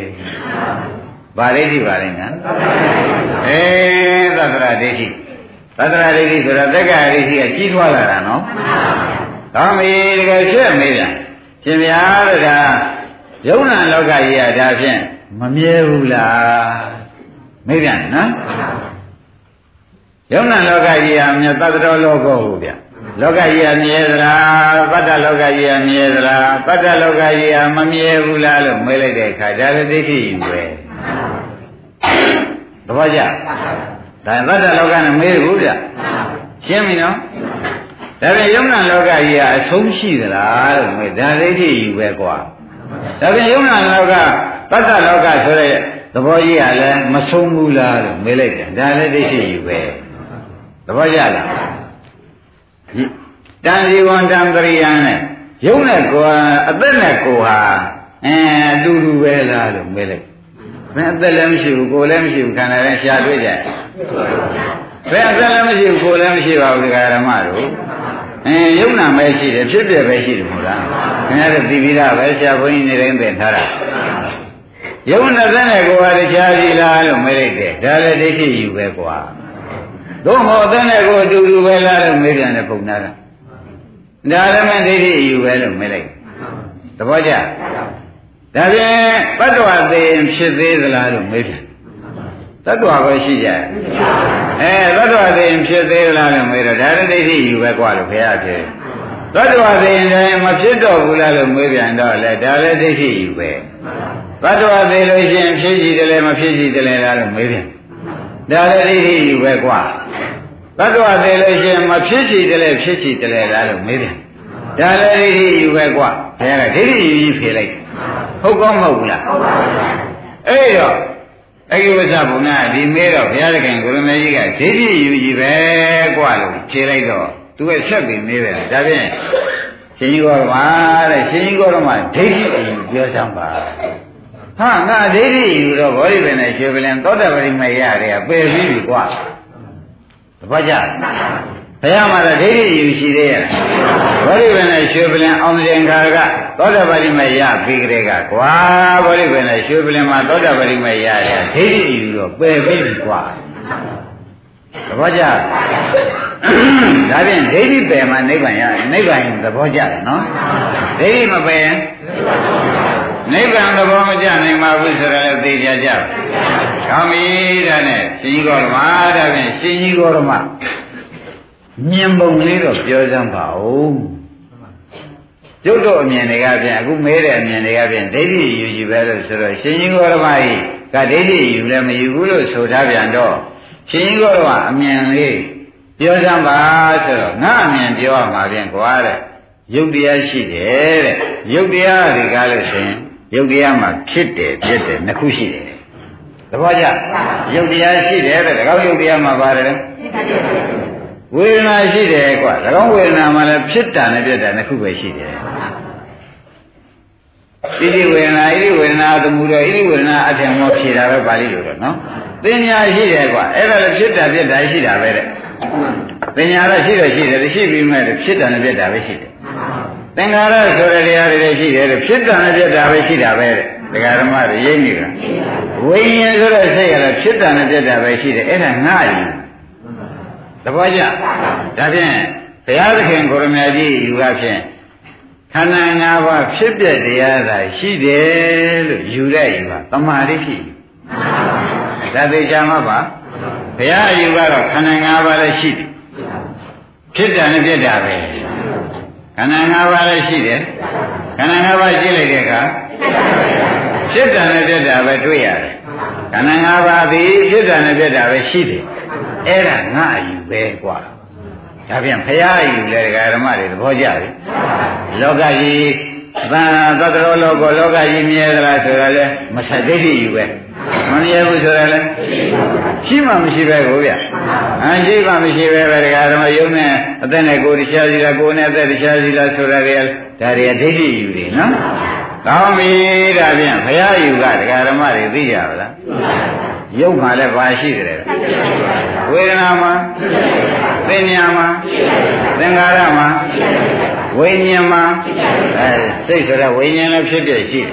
ဗာဒိဋ္ဌိပါလိမ့်နော်အေးသတ္တရာဒိဋ္ဌိသတ္တရာဒိဋ္ဌိဆိုတာတက္ကရာဒိဋ္ဌိကကြီးထွားလာတာနော်ကောင်းပြီတကယ်ဖြစ်မေးပြန်ရှင်ဗျာတဲ့ဒါယုံနာလောကကြီးကဒါဖြင့်မမြဲဘူးလားမေးပြန်နော်ယုံနာလောကကြီးဟာမြတ်သတ္တရောလောကောဟုတ်ဗျ လောကကြီးဟာမြဲသလားပတ္တလောကကြီးဟာမြဲသလားပတ္တလောကကြီးဟာမမြဲဘူးလားလို့မေးလိုက်တဲ့အခါဒါလည်းဒိဋ္ဌိယူပဲသဘောကျဒါသတ္တလောကနဲ့မေးဘူးဗျရှင်းပြီနော်ဒါပြန်ယုံနာလောကကြီးကအဆုံးရှိသလားလို့မေးဒါဒိဋ္ဌိယူပဲကွာဒါပြန်ယုံနာလောကသတ္တလောကဆိုတဲ့သဘောကြီးကလည်းမဆုံးဘူးလားလို့မေးလိုက်တယ်ဒါလည်းဒိဋ္ဌိယူပဲသဘောကျလား တန်စီဝံတံပရိယံနဲ့ယုံနဲ့ကိုယ်အသက်နဲ့ကိုယ်ဟာအဲအတူတူပဲလားလို့မေးလိုက်ဘယ်အသက်လည်းမရှိဘူးကိုယ်လည်းမရှိဘူးခန္ဓာလည်းရှားတွေ့ကြဘယ်အသက်လည်းမရှိဘူးကိုယ်လည်းမရှိပါဘူးဒီဃာရမတို့အဲယုံနာပဲရှိတယ်ဖြစ်ပြပဲရှိတယ်မို့လားခင်ဗျားတို့သိပြီးသားပဲဆရာဘုန်းကြီးနေတိုင်းသင်ထားတာယုံနာတဲ့နဲ့ကိုယ်ဟာတခြားစီလားလို့မေးလိုက်တယ်ဒါလည်းဒိဋ္ဌိယူပဲကွာ တို့မဟုတ်တဲ့နဲ့ကိုအတူတူပဲလားလို့မေးပြန်တယ်ပုံနာကဒါလည်းမဒိဋ္ဌိယူပဲလို့မေးလိုက်သဘောကျဒါဖြင့်တတ္တဝသေးဖြစ်သေးသလားလို့မေးပြန်တတ္တဝပဲရှိကြအဲတတ္တဝသေးဖြစ်သေးသလားလို့မေးတော့ဒါလည်းဒိဋ္ဌိယူပဲกว่าလို့ဘုရားဖြစ်တတ္တဝသေးရင်လည်းမဖြစ်တော့ဘူးလားလို့မေးပြန်တော့လေဒါလည်းဒိဋ္ဌိယူပဲတတ္တဝသေးလို့ရှိရင်ဖြစ်ကြည့်တယ်လည်းမဖြစ်ကြည့်တယ်လည်းလားလို့မေးပြန် ဒါလည်းသိသိယူပဲကွာသတ္တဝါသေးလို့ရှိရင်မဖြစ်ချည်တလဲဖြစ်ချည်တလဲလားလို့မေးတယ်ဒါလည်းဒိဋ္ဌိယူပဲကွာဘုရားကဒိဋ္ဌိယူကြီးဖြေလိုက်ဟုတ်ကောမဟုတ်ဘူးလားဟုတ်ပါဘူးအဲ့တော့အကိဝဇ္ဇဘုနာဒီမေးတော့ဘုရားသခင်ကိုရမေကြီးကဒိဋ္ဌိယူကြီးပဲကွာလို့ဖြေလိုက်တော့သူကဆက်ပြီးမေးပဲဒါဖြင့်ရှင်ကြီးကောရမတဲ့ရှင်ကြီးကောရမဒိဋ္ဌိယူပြောဆောင်ပါ ဟာငါဒိဋ္ဌိယူတော့ဘောဓိပင်နဲ့ရွှေပလင်သောတာပတိမရတယ်ပယ်ပြီးပြီကွာတပတ်ကြဘုရားမှာဒိဋ္ဌိယူရှိသေးရဲ့ဘောဓိပင်နဲ့ရွှေပလင်အောင်တင်ခါကသောတာပတိမရပြီးကြတဲ့ကကွာဘောဓိပင်နဲ့ရွှေပလင်မှာသောတာပတိမရတယ်ဒိဋ္ဌိယူတော့ပယ်ပြီးပြီကွာသဘောကျဒါဖြင့်ဒိဋ္ဌိပယ်မှာနိဗ္ဗာန်ရနိဗ္ဗာန်သဘောကျတယ်နော်ဒိဋ္ဌိမပယ်နိဗ္ဗာန် သဘောမကျနိုင်ပါဘူးဆိုတော့လည်းသိကြကြ။ကောင်းပြီဒါနဲ့ရှင်ကြီးကောဓမဒါဖြင့်ရှင်ကြီးကောဓမမြင်ပုံလေးတော့ပြောစမ်းပါဦး။ရုပ်တော့အမြင်တွေကဖြင့်အခုမဲတဲ့အမြင်တွေကဖြင့်ဒိဋ္ဌိယူယူပဲလို့ဆိုတော့ရှင်ကြီးကောဓမကြီးကဒိဋ္ဌိယူလည်းမယူဘူးလို့ဆိုထားပြန်တော့ရှင်ကြီးကောဓမအမြင်လေးပြောစမ်းပါဆိုတော့ငါအမြင်ပြောရမှာဖြင့်ကွာတဲ့။ယုတ်တရားရှိတယ်တဲ့။ယုတ်တရားတွေကားလို့ဆိုရင် ယုတ်တရားမှာဖြစ်တယ်ဖြစ်တယ်နှစ်ခုရှိတယ်သဘောကျယုတ်တရားရှိတယ်တဲ့ဒါကောယုတ်တရားမှာပါတယ်ဝေဒနာရှိတယ်ကွာဒါကောဝေဒနာမှာလည်းဖြစ်တာနဲ့ပြက်တာနှစ်ခုပဲရှိတယ်ဣတိဝေဒနာဣတိဝေဒနာသမှုတော့ဣတိဝေဒနာအထင်မောဖြေတာပဲပါဠိလိုတော့နော်သင်ညာရှိတယ်ကွာအဲ့ဒါလည်းဖြစ်တာပြက်တာရှိတာပဲတဲ့ပညာတော့ရှိတော့ရှိတယ်ရှိပြီးမဲ့ဖြစ်တယ်နဲ့ပြက်တာပဲရှိတယ် သင်္ခါရဆိုတဲ့တရားတွေလည်းရှိတယ်ဖြစ်တယ်နဲ့ပြက်တာပဲရှိတာပဲဒကာဓမ္မတွေရိပ်နေတာဝိညာဉ်ဆိုတဲ့စိတ်ကလည်းဖြစ်တယ်နဲ့ပြက်တာပဲရှိတယ်အဲ့ဒါငါယူသဘောကျဒါဖြင့်ဘုရားသခင်ကိုရမကြီးယူကဖြင့်ခန္ဓာ၅ပါးဖြစ်ပြတရားသာရှိတယ်လို့ယူတဲ့ယူပါတမာရိရှိဒါသိချာမှာပါဘုရားအယူကတော့ခန္ဓာ၅ပါးလည်းရှိတယ်ဖြစ်တာနဲ့ပြက်တာပဲ ခန္ဓာ၅ပါးလည်းရှိတယ်ခန္ဓာ၅ပါးရှိလိုက်တဲ့အခါဖြစ်တာနဲ့ပြက်တာပဲတွေ့ရတယ်ခန္ဓာ၅ပါးသည်ဖြစ်တာနဲ့ပြက်တာပဲရှိတယ်အဲ့ဒါငါအယူပဲกว่าဒါပြန်ဖရာအယူလဲဒကာဓမ္မတွေသဘောကျပြီလောကကြီး သံသတ္တရောလောကလောကကြီးမြဲသလားဆိုတော့လေမဆက်ဒိဋ္ဌိယူပဲမမြဲဘူးဆိုတော့လေရှိမှမရှိပဲကိုဗျအရှိမှမရှိပဲပဲဒကာဓမ္မယုံနဲ့အသက်နဲ့ကိုယ်တရားစီလားကိုယ်နဲ့အသက်တရားစီလားဆိုတော့လေဒါတွေကဒိဋ္ဌိယူတွေနော်ကောင်းပြီဒါပြန်ဘုရားယူကဒကာဓမ္မတွေသိကြပါလားရုပ်မှာလည်းဘာရှိတယ်ဝေဒနာမှာသင်ညာမှာသင်္ခါရမှာ ဝိညာဉ်မှာအဲစိတ်ဆိုတဲ့ဝိညာဉ်လည်းဖြစ်ပြရှိတယ်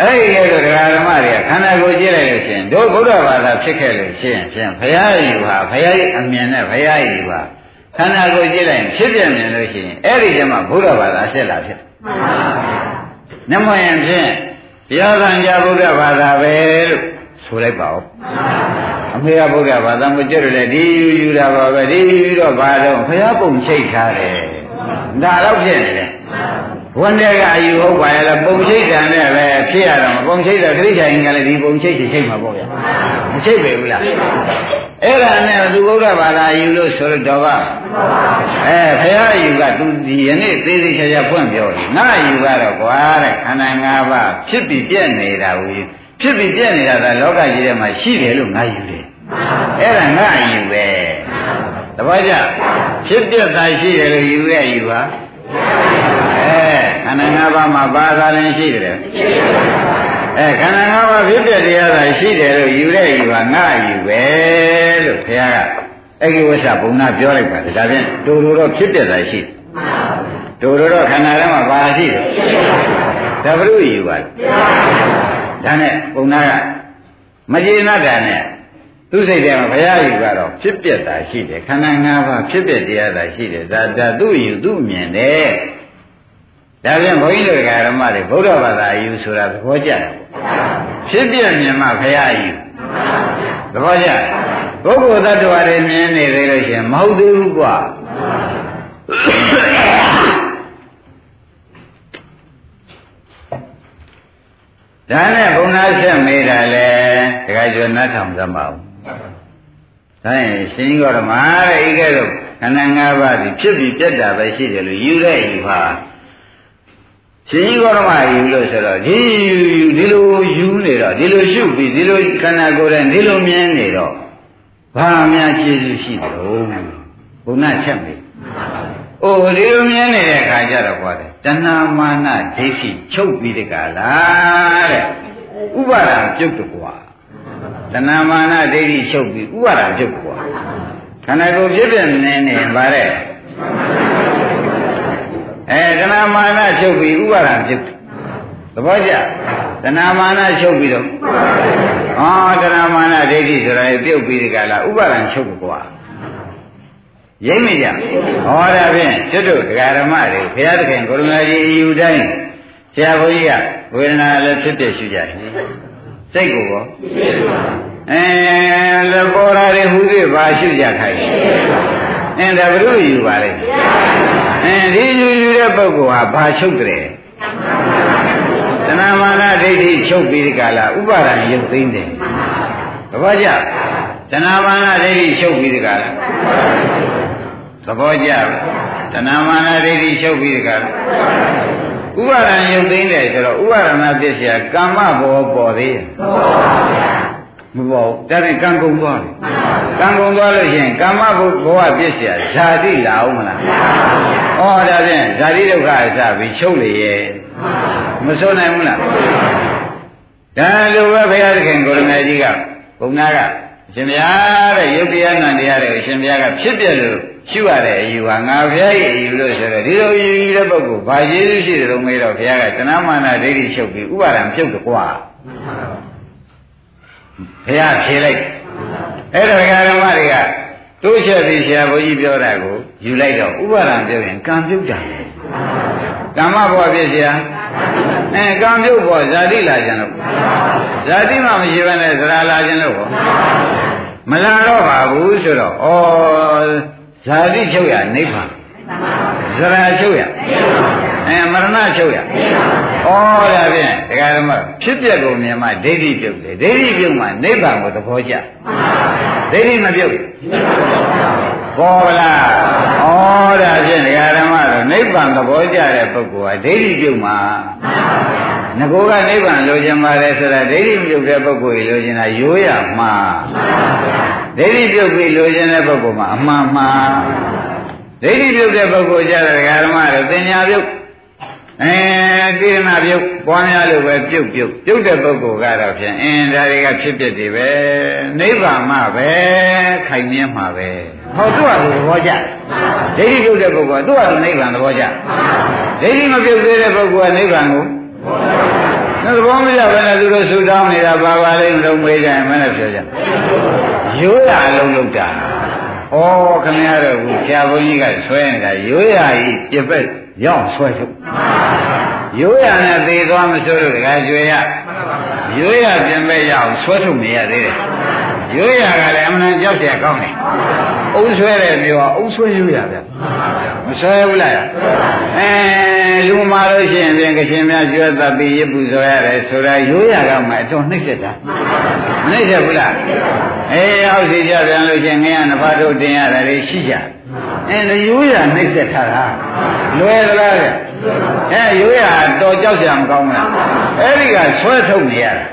အဲ့ဒီလိုတရားဓမ္မတွေကခန္ဓာကိုယ်ကြည့်လိုက်လို့ရှိရင်တို့ဘုရားဘာသာဖြစ်ခဲ့လို့ရှိရင်ဖြင့်ဘုရားယူဟာဘုရားရဲ့အမြင်နဲ့ဘုရားယူဟာခန္ဓာကိုယ်ကြည့်လိုက်ရင်ဖြစ်ပြမြင်လို့ရှိရင်အဲ့ဒီကျမှဘုရားဘာသာဆက်လာဖြစ်မှန်ပါဘူးနမယံဖြင့်တရားခံကြဘုရားဘာသာပဲလို့ ဆိုလိုက်ပါဦးအမေကဘုရားဘာသာမကြွတယ်လေဒီယူယူတာပါပဲဒီယူတော့ဘာတော့ဘုရားပုံချိတ်ထားတယ်ဒါတော့ဖြစ်နေတယ်ဝန်တဲ့ကအယူဟုတ်ပါရဲ့လားပုံချိတ်တန်နဲ့ပဲဖြစ်ရတော့ပုံချိတ်တော့ခရိယာရင်ကလည်းဒီပုံချိတ်ချိတ်မှာပေါ့ဗျာမချိတ်ပဲဘူးလားအဲ့ဒါနဲ့သူဘုရားဘာသာယူလို့ဆိုတော့ကအဲဘုရားယူကသူဒီယနေ့သေးသေးချာချာဖွင့်ပြောတယ်ငါယူကတော့ကွာတဲ့ခန္ဓာ၅ပါးဖြစ်ပြီးပြည့်နေတာကို ဖြစ်ပြီးပြည့်နေတာကလောကကြီးထဲမှာရှိတယ်လို့ငါယူတယ်အဲ့ဒါငါယူပဲတပည့်ကြဖြစ်ပြတာရှိတယ်လို့ယူရယူပါအဲခန္ဓာ၅ပါးမှာဘာသာလည်းရှိတယ်အဲခန္ဓာ၅ပါးဖြစ်ပြတရားသာရှိတယ်လို့ယူတဲ့ယူပါငါယူပဲလို့ဘုရားကအဲ့ဒီဝိသဘုံနာပြောလိုက်ပါတယ်ဒါဖြင့်တူတူတော့ဖြစ်ပြတာရှိတူတူတော့ခန္ဓာထဲမှာဘာရှိတယ်ဒါဘုရုယူပါ ဒါနဲ့ဘုံနာကမကျေနပ်တာနဲ့သူစိတ်ထဲမှာဘုရားယူကတော့ဖြစ်ပြတာရှိတယ်ခန္ဓာ၅ပါးဖြစ်ပြတရားသာရှိတယ်ဒါဒါသူ့ယူသူ့မြင်တယ်ဒါပြန်ဘုန်းကြီးတို့ဓမ္မတွေဗုဒ္ဓဘာသာယူဆိုတာသဘောကျတယ်ဖြစ်ပြမြင်မှဘုရားယူသဘောကျပုဂ္ဂိုလ်တ attva တွေမြင်နေသေးလို့ရှင်မဟုတ်သေးဘူးကွာ ဒါနဲ့ဘုံနာဆက်မေးတာလေတခါကျော်နတ်ထောင်သမောင်းဒါရင်ရှင်ကြီးတော်မှာတဲ့ဤကဲ့သို့ခန္ဓာ၅ပါးဒီဖြစ်ပြီးပြတ်တာပဲရှိတယ်လို့ယူတဲ့ယူပါရှင်ကြီးတော်မှာယူလို့ဆိုတော့ဒီဒီလိုယူနေတော့ဒီလိုရှုပြီးဒီလိုခန္ဓာကိုယ်နဲ့ဒီလိုမြင်နေတော့ဘာများကျေးဇူးရှိတယ်ဘုံနာချက်မေး။ အိုဒီလိုမြင်နေတဲ့အခါကျတော့ကွာတယ်တဏမာနဒိဋ္ဌိချုပ်ပြီးတကလားတဲ့။ဥပါဒံပြုတ်တကွာ။တဏမာနဒိဋ္ဌိချုပ်ပြီးဥပါဒံပြုတ်ကွာ။ခန္ဓာကိုယ်ဖြစ်ပြနေနေပါတဲ့။အဲတဏမာနချုပ်ပြီးဥပါဒံပြုတ်သဘောကျ။တဏမာနချုပ်ပြီးတော့ဟောတဏမာနဒိဋ္ဌိဆိုတာပြုတ်ပြီးတကလားဥပါဒံချုပ်ကွာ။ ရိမ့်မိကြဟောဒါဖြင့်ကျွတ်တို့ဒကာဓမ္မတွေဘုရားသခင်ကိုရမကြီးအယူတိုင်းဆရာဘုန်းကြီးကဝေဒနာလည်းဖြစ်ဖြစ်ရှိကြတယ်စိတ်ကိုရောအဲလေပေါ်ရာတွေဟူသေးပါရှိကြခိုင်းအဲဒါဘုရုယူပါလေအဲဒီယူယူတဲ့ပုဂ္ဂိုလ်ဟာဘာချုပ်တယ်တဏမာနဒိဋ္ဌိချုပ်ပြီးဒီကလာဥပါဒံရုပ်သိမ်းတယ်တပည့်ကြတဏမာနဒိဋ္ဌိချုပ်ပြီးဒီကလာ သဘောကျတဏမာနဒိဋ္ဌိချုပ်ပြီးဒီကလာဥပါဒံရုပ်သိမ်းတယ်ဆိုတော့ဥပါဒနာပြည့်စရာကာမဘောပေါ်သေးရဲ့မပေါ်ဒါနဲ့ကံကုန်သွားတယ်ကံကုန်သွားလို့ရှိရင်ကာမဘဝပြည့်စရာဇာတိလာအောင်မလားဩဒါဖြင့်ဇာတိဒုက္ခအစပြီးချုပ်လေရဲ့မစွနိုင်ဘူးလားဒါလိုပဲဘုရားသခင်ကိုရမေကြီးကဘုံနာကရှင်ဗျာတဲ့ယုတ်တရားနံတရားတဲ့ရှင်ဗျာကဖြစ်ပြလို့ ရှိရတဲ့အယူဟာငါဘုရားရဲ့အယူလို့ဆိုတော့ဒီလိုအယူတဲ့ပုဂ္ဂိုလ်ဘာကျေးဇူးရှိတယ်လို့မေးတော့ဘုရားကတဏမာနာဒိဋ္ဌိချုပ်ပြီးဥပါဒံပြုတ်တကွာဘုရားဖြေလိုက်အဲ့ဒါဓမ္မတွေကတိုးချက်ပြီးဆရာဘုန်းကြီးပြောတာကိုယူလိုက်တော့ဥပါဒံပြုတ်ရင်ကံပြုတ်တာကမ္မဘဝဖြစ်เสียအဲကံပြုတ်ဘောဇာတိလာခြင်းလို့ဇာတိမှမရှိဘဲနဲ့ဇရာလာခြင်းလို့မလာတော့ပါဘူးဆိုတော့ဩ ဇာတိချုပ်ရနိဗ္ဗာန်ဇရာချုပ်ရအဲမရဏချုပ်ရဩဒါဖြင့်ဒကာဓမ္မဖြစ်ပြကုန်မြင်မှဒိဋ္ဌိပြုတ်တယ်ဒိဋ္ဌိပြုတ်မှနိဗ္ဗာန်ကိုသဘောကျဒိဋ္ဌိမပြုတ်ပေါ်ဗလားဩဒါဖြင့်ဒကာဓမ္မတော့နိဗ္ဗာန်သဘောကျတဲ့ပုဂ္ဂိုလ်ဟာဒိဋ္ဌိပြုတ်မှာ ငကိုကနိဗ္ဗာန်လိုချင်ပါတယ်ဆိုတာဒိဋ္ဌိမပြုတ်တဲ့ပုဂ္ဂိုလ်ကြီးလိုချင်တာရိုးရမှာဒိဋ္ဌိပြုတ်ပြီးလိုချင်တဲ့ပုဂ္ဂိုလ်မှာအမှန်မှန်ဒိဋ္ဌိပြုတ်တဲ့ပုဂ္ဂိုလ်ကြတဲ့ဓမ္မတို့သင်ညာပြုတ်အဲတိရဏပြုတ်ပွားများလို့ပဲပြုတ်ပြုတ်ပြုတ်တဲ့ပုဂ္ဂိုလ်ကတော့ဖြင့်အင်းဒါတွေကဖြစ်ဖြစ်တွေပဲနိဗ္ဗာန်မှပဲခိုင်မြဲမှာပဲဟောသူ့ဟာသူသဘောကျဒိဋ္ဌိပြုတ်တဲ့ပုဂ္ဂိုလ်ကသူ့ဟာသူနိဗ္ဗာန်သဘောကျဒိဋ္ဌိမပြုတ်သေးတဲ့ပုဂ္ဂိုလ်ကနိဗ္ဗာန်ကို သဘောမကျဘဲနဲ့သူတို့ဆူတောင်းနေတာပါပါလိမ့်လုံးမေးကြရင်မနဲ့ပြောကြရိုးရအလုံးလုံးတာဩခင်ဗျားတို့ကဆရာဘုန်းကြီးကဆွဲနေတာရိုးရကြီးပြပက်ရောက်ဆွဲထုတ်ရိုးရနဲ့သေသွားမဆိုးလို့တခါကျွေရရိုးရပြင်မဲ့ရအောင်ဆွဲထုတ်နေရသေးတယ် ရိုးရကလည်းအမှန်ကြောက်เสียကောင်းတယ်အုံဆွဲတဲ့မျိုးကအုံဆွဲရိုးရဗျမဆွဲဘူးလားအဲလူမာလို့ရှိရင်ပြင်ကရှင်များကျွတ်သတိရပူဇော်ရတယ်ဆိုတာရိုးရကမှအတော်နှိမ့်ဆက်တာမနှိမ့်ဆက်ဘူးလားအေးအောက်စီကြပြန်လို့ရှိရင်ငရနဖားတို့တင်ရတယ်လေရှိကြအဲရိုးရနှိမ့်ဆက်ထားတာလွယ်သလားဗျအဲရိုးရတော်ကြောက်ကြမကောင်းလားအဲ့ဒီကဆွဲထုတ်နေရတာ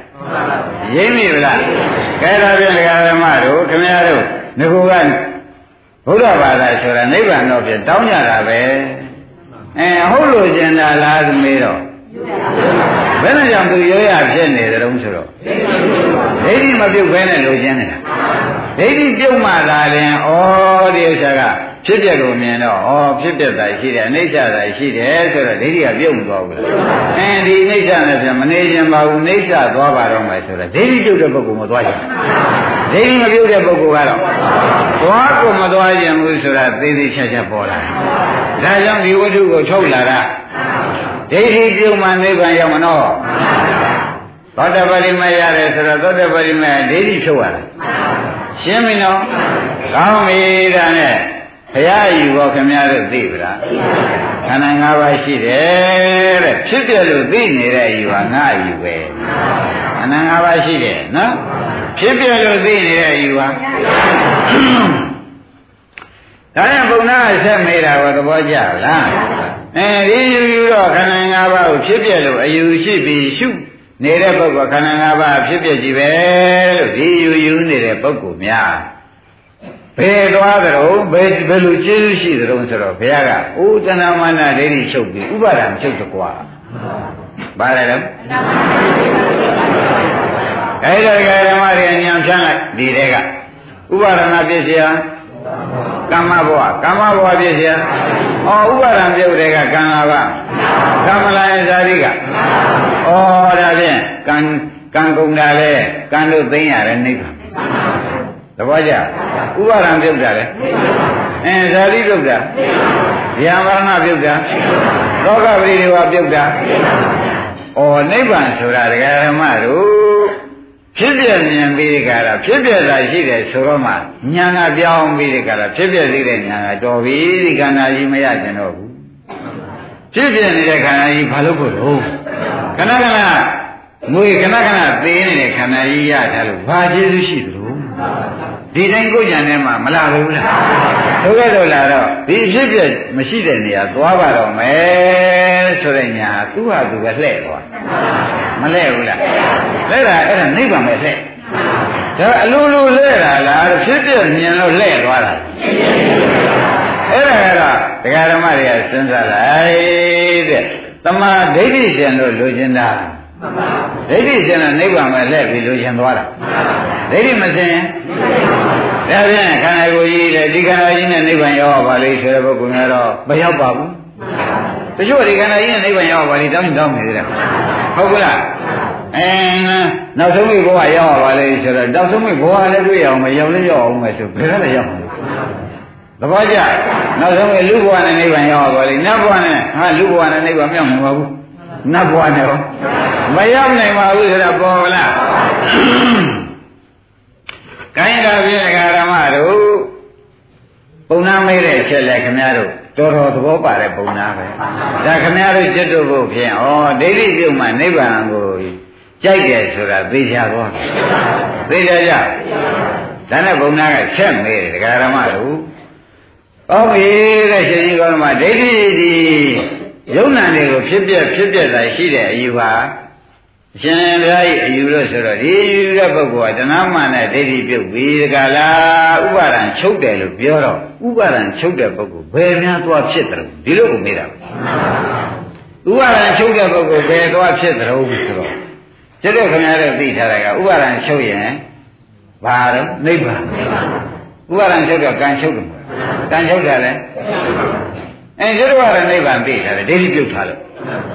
ရင်းမိဗလားကဲဒါဖြင့်ဓမ္မတို့ခင်ဗျားတို့ငကူကဘုရားဘာသာဆိုတာနိဗ္ဗာန်တော့ဖြစ်တောင်းကြတာပဲအဲဟုတ်လို့ကျင်တာလားမေးတော့ဘယ်နဲ့ကြောင့်သူရိုးရဖြစ်နေတယ်လို့ဆိုတော့ဒိဋ္ဌိမပြုတ်ဘဲနဲ့လိုချင်နေတာဒိဋ္ဌိပြုတ်မှသာရင်ဩဒီဥစ္စာက ဖြစ်ပြကိုမြင်တော့ဩဖြစ်ပြတာရှိတယ်အနိစ္စတာရှိတယ်ဆိုတော့ဒိဋ္ဌိကပြုတ်မသွားဘူးအဲဒီအနိစ္စနဲ့ပြန်မနေခြင်းပါဘူးအနိစ္စသွားပါတော့မယ်ဆိုတော့ဒိဋ္ဌိပြုတ်တဲ့ပုဂ္ဂိုလ်မသွားချင်ဒိဋ္ဌိမပြုတ်တဲ့ပုဂ္ဂိုလ်ကတော့သွားကိုမသွားခြင်းဘူးဆိုတာသေသေးချာချာပေါ်လာတယ်ဒါကြောင့်ဒီဝိထုကိုထုတ်လာတာဒိဋ္ဌိပြုတ်မှနိဗ္ဗာန်ရောက်မနော်သောတပတိမရတယ်ဆိုတော့သောတပတိမဒိဋ္ဌိဖြုတ်ရတာရှင်းပြီနော်ကောင်းပြီဒါနဲ့ ဘုရားယူဘောခင်ဗျားတို့သိပြီလားခန္ဓာ၅ပါးရှိတယ်တဲ့ဖြစ်တယ်လို့သိနေတဲ့ယူဟာငါယူပဲခန္ဓာ၅ပါးရှိတယ်နော်ဖြစ်ပြလို့သိနေတဲ့ယူဟာဒါနဲ့ဘုံနာဆက်မေးတာကိုသဘောကျလားအဲဒီယူယူတော့ခန္ဓာ၅ပါးကိုဖြစ်ပြလို့အယူရှိပြီးရှုနေတဲ့ပုဂ္ဂိုလ်ခန္ဓာ၅ပါးဖြစ်ပြကြည့်ပဲလို့ဒီယူယူနေတဲ့ပုဂ္ဂိုလ်များ ဘယ်သွားကြတော့ဘယ်ဘယ်လိုကျေးဇူးရှိကြတော့ဆိုတော့ဘုရားကအိုးတဏမာနဒိဋ္ဌိချုပ်ပြီးဥပါဒံချုပ်တကွာဘာလဲလဲအဲ့ဒါကဓမ္မတွေညံဖြန်းလိုက်ဒီတဲကဥပါဒနာပြည့်စရာကမ္မဘဝကမ္မဘဝပြည့်စရာဩဥပါဒံပြုတ်တဲ့ကကံလာပါကမ္မလာယဇာတိကဩဒါဖြင့်ကံကံကုန်တာလေကံတို့သိမ့်ရတယ်နိဗ္ဗာန်သ ဘောကျဥပါဒံပြုတ်တာလေအဲဇာတိပြုတ်တာဗျာမရဏပြုတ်တာလောကပရိဒေဝပြုတ်တာဩနိဗ္ဗာန်ဆိုတာဒကာဓမ္မတို့ဖြစ်ပြမြင်ပြီးဒီကရာဖြစ်ပြတာရှိတယ်ဆိုတော့မှညာကပြောင်းပြီးဒီကရာဖြစ်ပြသေးတဲ့ညာကတော်ပြီဒီခန္ဓာကြီးမရကျင်တော့ဘူးဖြစ်ပြနေတဲ့ခန္ဓာကြီးဘာလို့ဖို့လို့ခဏခဏငွေခဏခဏသေးနေတဲ့ခန္ဓာကြီးရတာလို့ဘာကျေးဇူးရှိသလဲ ဒီတိုင်းကိုကြံထဲမှာမလာဘူးလားဒုက္ခတော့လာတော့ဒီဖြစ်ပြမရှိတဲ့နေရာသွားပါတော့မယ်ဆိုတဲ့ညာသူ့ဟာသူပဲလှဲ့သွားမလှဲ့ဘူးလားလှဲ့တာအဲ့ဒါနိဗ္ဗာန်ပဲလှဲ့ဒါအလိုလိုလှဲ့တာလားဖြစ်ပြမြင်လို့လှဲ့သွားတာအဲ့ဒါကတော့ဒကာဓမ္မတွေကစဉ်းစားလိုက်တဲ့တမာဒိဋ္ဌိကျင်လို့လိုချင်တာဒိဋ္ဌိစင်တော့နိဗ္ဗာန်ပဲလက်ပြီးလိုချင်သွားတာဒိဋ္ဌိမစင် ဒါဖြင့်ခန္ဓာကိုယ်ကြီးလေဒီခန္ဓာကြီးနဲ့နိဗ္ဗာန်ရောက်ပါလိမ့်ဆိုတဲ့ပုဂ္ဂိုလ်များတော့မရောက်ပါဘူးတချို့ဒီခန္ဓာကြီးနဲ့နိဗ္ဗာန်ရောက်ပါလိမ့်တောင်းတောင်းနေသေးတယ်ဟုတ်ကလားအဲနောက်ဆုံးမိဘဝရောက်ပါလေဆိုတော့နောက်ဆုံးမိဘဝလည်းတွေ့ရအောင်မရောက်လည်းရောက်အောင်မယ်ဆိုဘယ်ကလည်းရောက်မှာသဘောကျနောက်ဆုံးမိလူဘဝနဲ့နိဗ္ဗာန်ရောက်ပါလေနတ်ဘဝနဲ့ဟာလူဘဝနဲ့နိဗ္ဗာန်မရောက်နိုင်ပါဘူးနတ်ဘဝနဲ့ရောမရောက်နိုင်ပါဘူးဆိုတာပေါ်လား ကိုင်းတာပြည့်ကဓမ္မတို့ပုံနာမေးတဲ့ချက်လက်ခင်ဗျားတို့တော်တော်သဘောပါတဲ့ပုံနာပဲဒါခင်ဗျားတို့จิตတို့ဖို့ဖြင့်ဩဒိဋ္ဌိပြုတ်မှနိဗ္ဗာန်ကိုကြိုက်တယ်ဆိုတာသိကြတော့သိကြကြဒါနဲ့ဘုံနာကချက်မေးတယ်ဒကာရမတို့ဩမေတဲ့ရှင်ကြီးကောင်းမှာဒိဋ္ဌိဒီယုံနာတွေကိုဖြစ်ပြဖြစ်ပြတာရှိတဲ့အယူဟာ ရှင်ဘုရားကြီးအယူလို့ဆိုတော့ဒီယူတဲ့ပုဂ္ဂိုလ်ကတဏှာမာနဲ့ဒိဋ္ဌိပြုတ်ပြီးဒကာလားဥပါဒံချုပ်တယ်လို့ပြောတော့ဥပါဒံချုပ်တဲ့ပုဂ္ဂိုလ်ဘယ်များသွားဖြစ်တယ်ဒီလိုကိုမေးတာဥပါဒံချုပ်တဲ့ပုဂ္ဂိုလ်ဘယ်သွားဖြစ်တယ်ဆိုတော့ကျတော့ခင်ဗျားတို့သိထားတာကဥပါဒံချုပ်ရင်ဘာတော့နိဗ္ဗာန်ဥပါဒံချုပ်တော့ကံချုပ်တယ်ကံချုပ်တာလဲအဲကျတော့ကနိဗ္ဗာန်သိထားတယ်ဒိဋ္ဌိပြုတ်ထားလို့